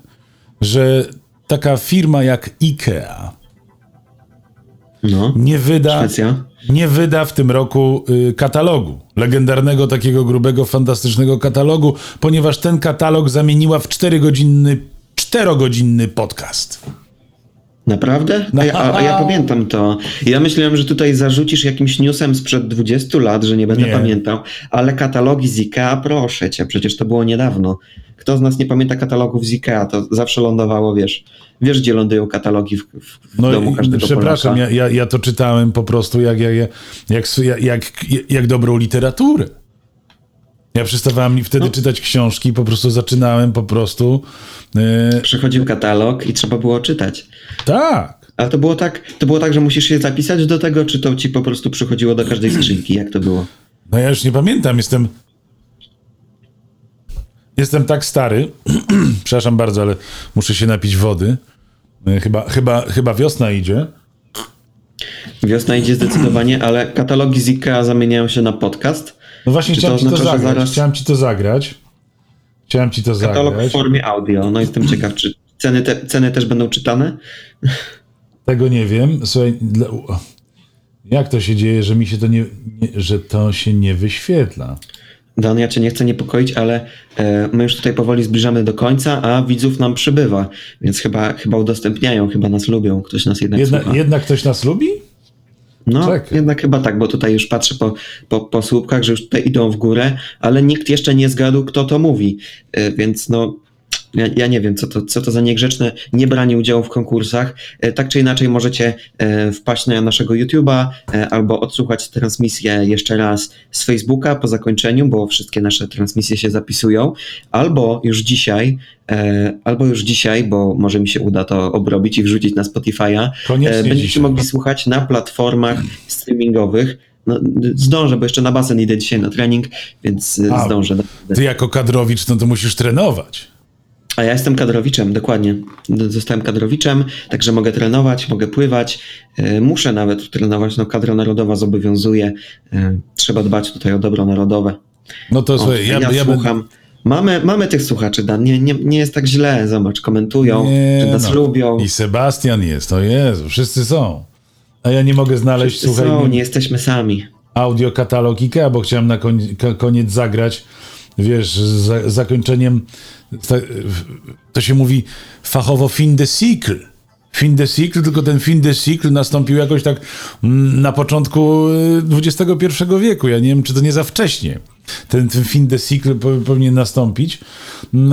Speaker 1: że taka firma jak IKEA
Speaker 2: No,
Speaker 1: nie wyda,
Speaker 2: Szwecja.
Speaker 1: nie wyda w tym roku y, katalogu. Legendarnego, takiego grubego, fantastycznego katalogu, ponieważ ten katalog zamieniła w 4-godzinny, 4-godzinny podcast.
Speaker 2: Naprawdę? A ja, a, ja pamiętam to. Ja myślałem, że tutaj zarzucisz jakimś newsem sprzed 20 lat, że nie będę
Speaker 1: Nie.
Speaker 2: pamiętał, ale katalogi z IKEA, proszę cię, przecież to było niedawno. Kto z nas nie pamięta katalogów z IKEA, to zawsze lądowało, wiesz, wiesz gdzie lądują katalogi w, w, w
Speaker 1: No
Speaker 2: domu
Speaker 1: i
Speaker 2: każdego
Speaker 1: przepraszam,
Speaker 2: Polaka.
Speaker 1: ja, ja, ja to czytałem po prostu jak, jak, jak, jak, jak, jak dobrą literaturę. Ja przestawałem mi
Speaker 2: No.
Speaker 1: wtedy czytać książki po prostu zaczynałem po prostu. y,
Speaker 2: Przychodził katalog i trzeba było czytać.
Speaker 1: tak.
Speaker 2: Ale to było tak, to było tak, że musisz się zapisać do tego, czy to ci po prostu przychodziło do każdej skrzynki? Jak to było?
Speaker 1: No ja już nie pamiętam, jestem. Jestem tak stary. Przepraszam bardzo, ale muszę się napić wody. Y, Chyba, chyba, chyba wiosna idzie.
Speaker 2: Wiosna idzie zdecydowanie, ale katalogi z IKEA zamieniają się na podcast.
Speaker 1: No właśnie chciałem
Speaker 2: to
Speaker 1: ci
Speaker 2: oznacza,
Speaker 1: zagrać. Chciałem ci to zagrać. Chciałem ci to
Speaker 2: Katalog w
Speaker 1: zagrać.
Speaker 2: formie audio. No jestem ciekaw, czy ceny, te, ceny też będą czytane?
Speaker 1: Tego nie wiem. Słuchaj, dla... jak to się dzieje, że mi się to nie, nie że to się nie wyświetla?
Speaker 2: Dan, ja cię nie chcę niepokoić, ale e, my już tutaj powoli zbliżamy do końca, a widzów nam przybywa, więc chyba, chyba udostępniają, chyba nas lubią, ktoś nas jednak
Speaker 1: Jedna, jednak ktoś nas lubi?
Speaker 2: No,
Speaker 1: czekaj.
Speaker 2: jednak chyba tak, bo tutaj już patrzę po, po, po słupkach, że już tutaj idą w górę, ale nikt jeszcze nie zgadł, kto to mówi, e, więc no... Ja, ja nie wiem, co to, co to za niegrzeczne niebranie udziału w konkursach. E, Tak czy inaczej możecie e, wpaść na naszego YouTube'a e, albo odsłuchać transmisję jeszcze raz z Facebooka po zakończeniu, bo wszystkie nasze transmisje się zapisują, albo już dzisiaj, albo już dzisiaj, bo może mi się uda to obrobić i wrzucić na Spotify'a,
Speaker 1: Koniecznie
Speaker 2: będziecie
Speaker 1: dzisiaj.
Speaker 2: mogli słuchać na platformach streamingowych. No, zdążę, bo jeszcze na basen idę dzisiaj na trening, więc
Speaker 1: A,
Speaker 2: zdążę.
Speaker 1: Ty jako kadrowicz, no to musisz trenować.
Speaker 2: A ja jestem kadrowiczem, dokładnie. Zostałem kadrowiczem, także mogę trenować, mogę pływać. e, Muszę nawet trenować, no kadra narodowa zobowiązuje. e, Trzeba dbać tutaj o dobro narodowe.
Speaker 1: No to
Speaker 2: O,
Speaker 1: słuchaj, ja, ja, będę...
Speaker 2: słucham. Mamy, mamy tych słuchaczy, Dan. Nie, nie, nie jest tak źle. Zobacz, komentują, że nas
Speaker 1: no.
Speaker 2: lubią.
Speaker 1: I Sebastian jest, to Jezu, wszyscy są. A ja nie mogę znaleźć,
Speaker 2: Wszyscy
Speaker 1: słuchaj,
Speaker 2: są,
Speaker 1: nie-
Speaker 2: nie jesteśmy sami.
Speaker 1: audio katalog IKEA, bo chciałem na koniec zagrać, wiesz, za, zakończeniem, to się mówi fachowo fin de cycle. Fin de cycle, tylko ten fin de cycle nastąpił jakoś tak mm, na początku y, XXI wieku. Ja nie wiem, czy to nie za wcześnie. Ten, ten fin de cycle po, powinien nastąpić. Mm,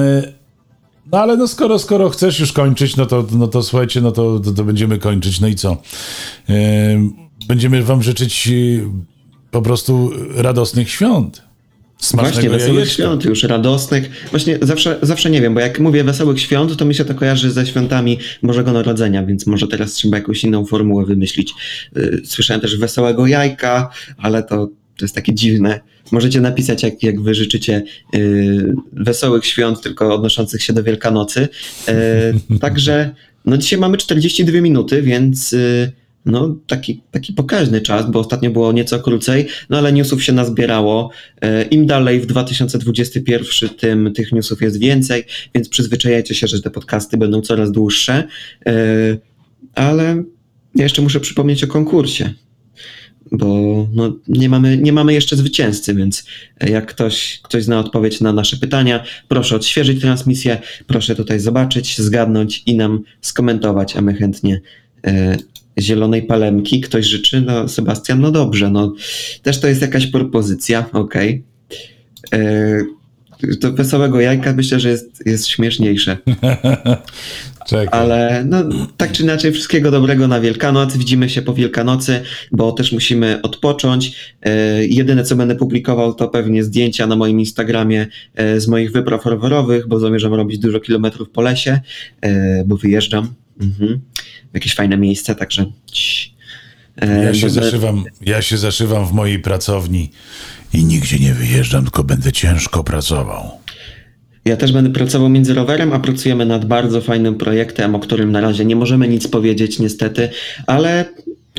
Speaker 1: No ale no skoro, skoro chcesz już kończyć, no to, no to słuchajcie, no to, to, to będziemy kończyć. No i co? Em, Będziemy wam życzyć y, po prostu radosnych świąt.
Speaker 2: Właśnie, wesołych
Speaker 1: jajeczka.
Speaker 2: świąt, już radosnych. Właśnie zawsze, zawsze nie wiem, bo jak mówię wesołych świąt, to mi się to kojarzy ze świątami Bożego Narodzenia, więc może teraz trzeba jakąś inną formułę wymyślić. Yy, Słyszałem też wesołego jajka, ale to, to jest takie dziwne. Możecie napisać, jak, jak wy życzycie yy, wesołych świąt, tylko odnoszących się do Wielkanocy. Yy, także, no dzisiaj mamy 42 minuty, więc... Yy, no, taki, taki pokaźny czas, bo ostatnio było nieco krócej, no ale newsów się nazbierało. E, Im dalej w 2021, tym tych newsów jest więcej, więc przyzwyczajajcie się, że te podcasty będą coraz dłuższe. E, Ale ja jeszcze muszę przypomnieć o konkursie, bo no, nie, mamy, nie mamy jeszcze zwycięzcy, więc jak ktoś, ktoś zna odpowiedź na nasze pytania, proszę odświeżyć transmisję, proszę tutaj zobaczyć, zgadnąć i nam skomentować, a my chętnie e, zielonej palemki. Ktoś życzy? No, Sebastian, no dobrze, no też to jest jakaś propozycja, okej. E, To wesołego jajka myślę, że jest, jest śmieszniejsze.
Speaker 1: Czekaj.
Speaker 2: Ale no, tak czy inaczej, wszystkiego dobrego na Wielkanoc. Widzimy się po Wielkanocy, bo też musimy odpocząć. E, jedyne, co będę publikował, to pewnie zdjęcia na moim Instagramie e, z moich wypraw rowerowych, bo zamierzam robić dużo kilometrów po lesie, e, bo wyjeżdżam mhm. w jakieś fajne miejsce, także. E,
Speaker 1: Ja się,
Speaker 2: będę-
Speaker 1: zaszywam, ja się zaszywam w mojej pracowni i nigdzie nie wyjeżdżam, tylko będę ciężko pracował.
Speaker 2: Ja też będę pracował między rowerem, a pracujemy nad bardzo fajnym projektem, o którym na razie nie możemy nic powiedzieć, niestety, ale,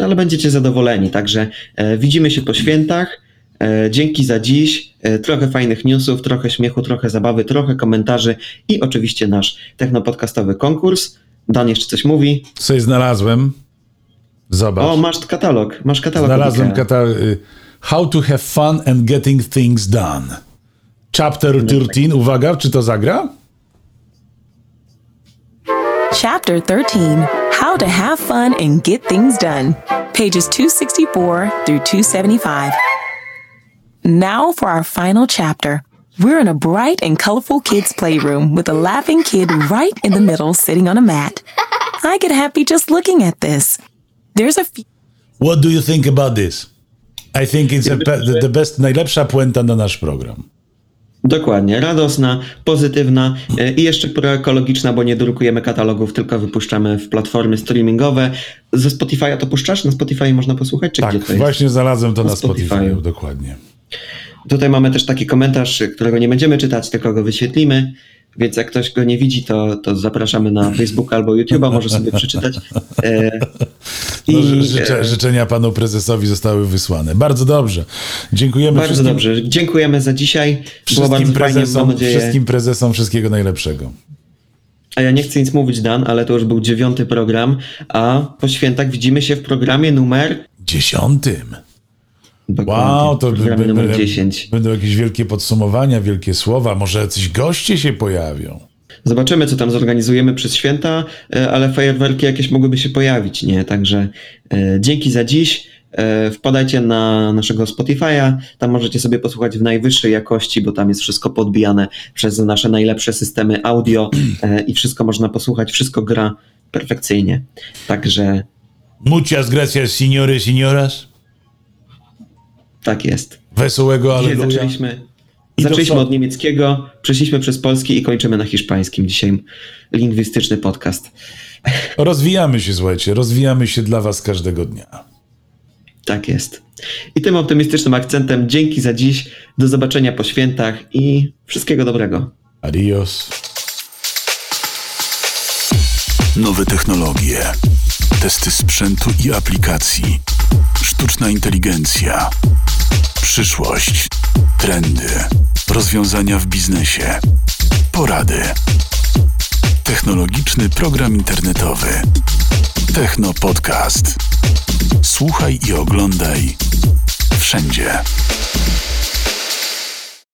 Speaker 2: ale będziecie zadowoleni. Także e, widzimy się po świętach. E, dzięki za dziś. E, trochę fajnych newsów, trochę śmiechu, trochę zabawy, trochę komentarzy i oczywiście nasz technopodcastowy konkurs. Dan jeszcze coś mówi.
Speaker 1: Coś znalazłem. Zobacz.
Speaker 2: O, masz katalog. Masz katalog.
Speaker 1: Znalazłem katalog. How to have fun and getting things done. Chapter 13. Uwaga, czy to zagra?
Speaker 9: Chapter 13 How to Have Fun and Get Things Done. Pages 264 through 275. Now for our final chapter. We're in a bright and colorful kids' playroom with a laughing kid right in the middle sitting on a mat. I get happy just looking at this. There's a few.
Speaker 1: What do you think about this? I think it's a pe- the, best, najlepsza puenta na nasz program.
Speaker 2: Dokładnie, radosna, pozytywna e, i jeszcze proekologiczna, bo nie drukujemy katalogów, tylko wypuszczamy w platformy streamingowe. Ze Spotify'a to puszczasz? Na Spotify można posłuchać? Czy
Speaker 1: Tak,
Speaker 2: gdzie to jest?
Speaker 1: właśnie znalazłem to
Speaker 2: Na
Speaker 1: na Spotify.
Speaker 2: Spotify'u.
Speaker 1: Dokładnie.
Speaker 2: Tutaj mamy też taki komentarz, którego nie będziemy czytać, tylko go wyświetlimy. więc jak ktoś go nie widzi, to, to zapraszamy na Facebooka albo YouTube'a, może sobie przeczytać. E,
Speaker 1: No,
Speaker 2: I,
Speaker 1: ży- życzę,
Speaker 2: e,
Speaker 1: życzenia panu prezesowi zostały wysłane. Bardzo dobrze. Dziękujemy
Speaker 2: bardzo
Speaker 1: wszystkim,
Speaker 2: dobrze. Dziękujemy za dzisiaj.
Speaker 1: Wszystkim,
Speaker 2: bardzo fajnie,
Speaker 1: prezesom,
Speaker 2: nadzieję.
Speaker 1: wszystkim prezesom wszystkiego najlepszego.
Speaker 2: A ja nie chcę nic mówić, Dan, ale to już był dziewiąty program, a po świętach widzimy się w programie numer...
Speaker 1: Dziesiątym.
Speaker 2: Dokładnie,
Speaker 1: Wow, to będą-
Speaker 2: numer 10.
Speaker 1: Będą jakieś wielkie podsumowania, wielkie słowa, może jacyś goście się pojawią.
Speaker 2: Zobaczymy, co tam zorganizujemy przez święta, e, ale fajerwerki jakieś mogłyby się pojawić, nie? Także e, dzięki za dziś. E, wpadajcie na naszego Spotify'a, tam możecie sobie posłuchać w najwyższej jakości, bo tam jest wszystko podbijane przez nasze najlepsze systemy audio i wszystko można posłuchać, wszystko gra perfekcyjnie. Także
Speaker 6: Muchas gracias, señores, señoras.
Speaker 2: Tak jest.
Speaker 1: Wesołego
Speaker 2: Dzisiaj zaczęliśmy,
Speaker 1: I
Speaker 2: zaczęliśmy od niemieckiego, przeszliśmy przez polski i kończymy na hiszpańskim. Dzisiaj lingwistyczny podcast.
Speaker 1: Rozwijamy się, słuchajcie, rozwijamy się dla was każdego dnia.
Speaker 2: Tak jest. I tym optymistycznym akcentem dzięki za dziś. Do zobaczenia po świętach i wszystkiego dobrego.
Speaker 1: Adios.
Speaker 3: Nowe technologie, testy sprzętu i aplikacji, sztuczna inteligencja, przyszłość, trendy, rozwiązania w biznesie, porady. Technologiczny program internetowy. Techno Podcast. Słuchaj i oglądaj wszędzie.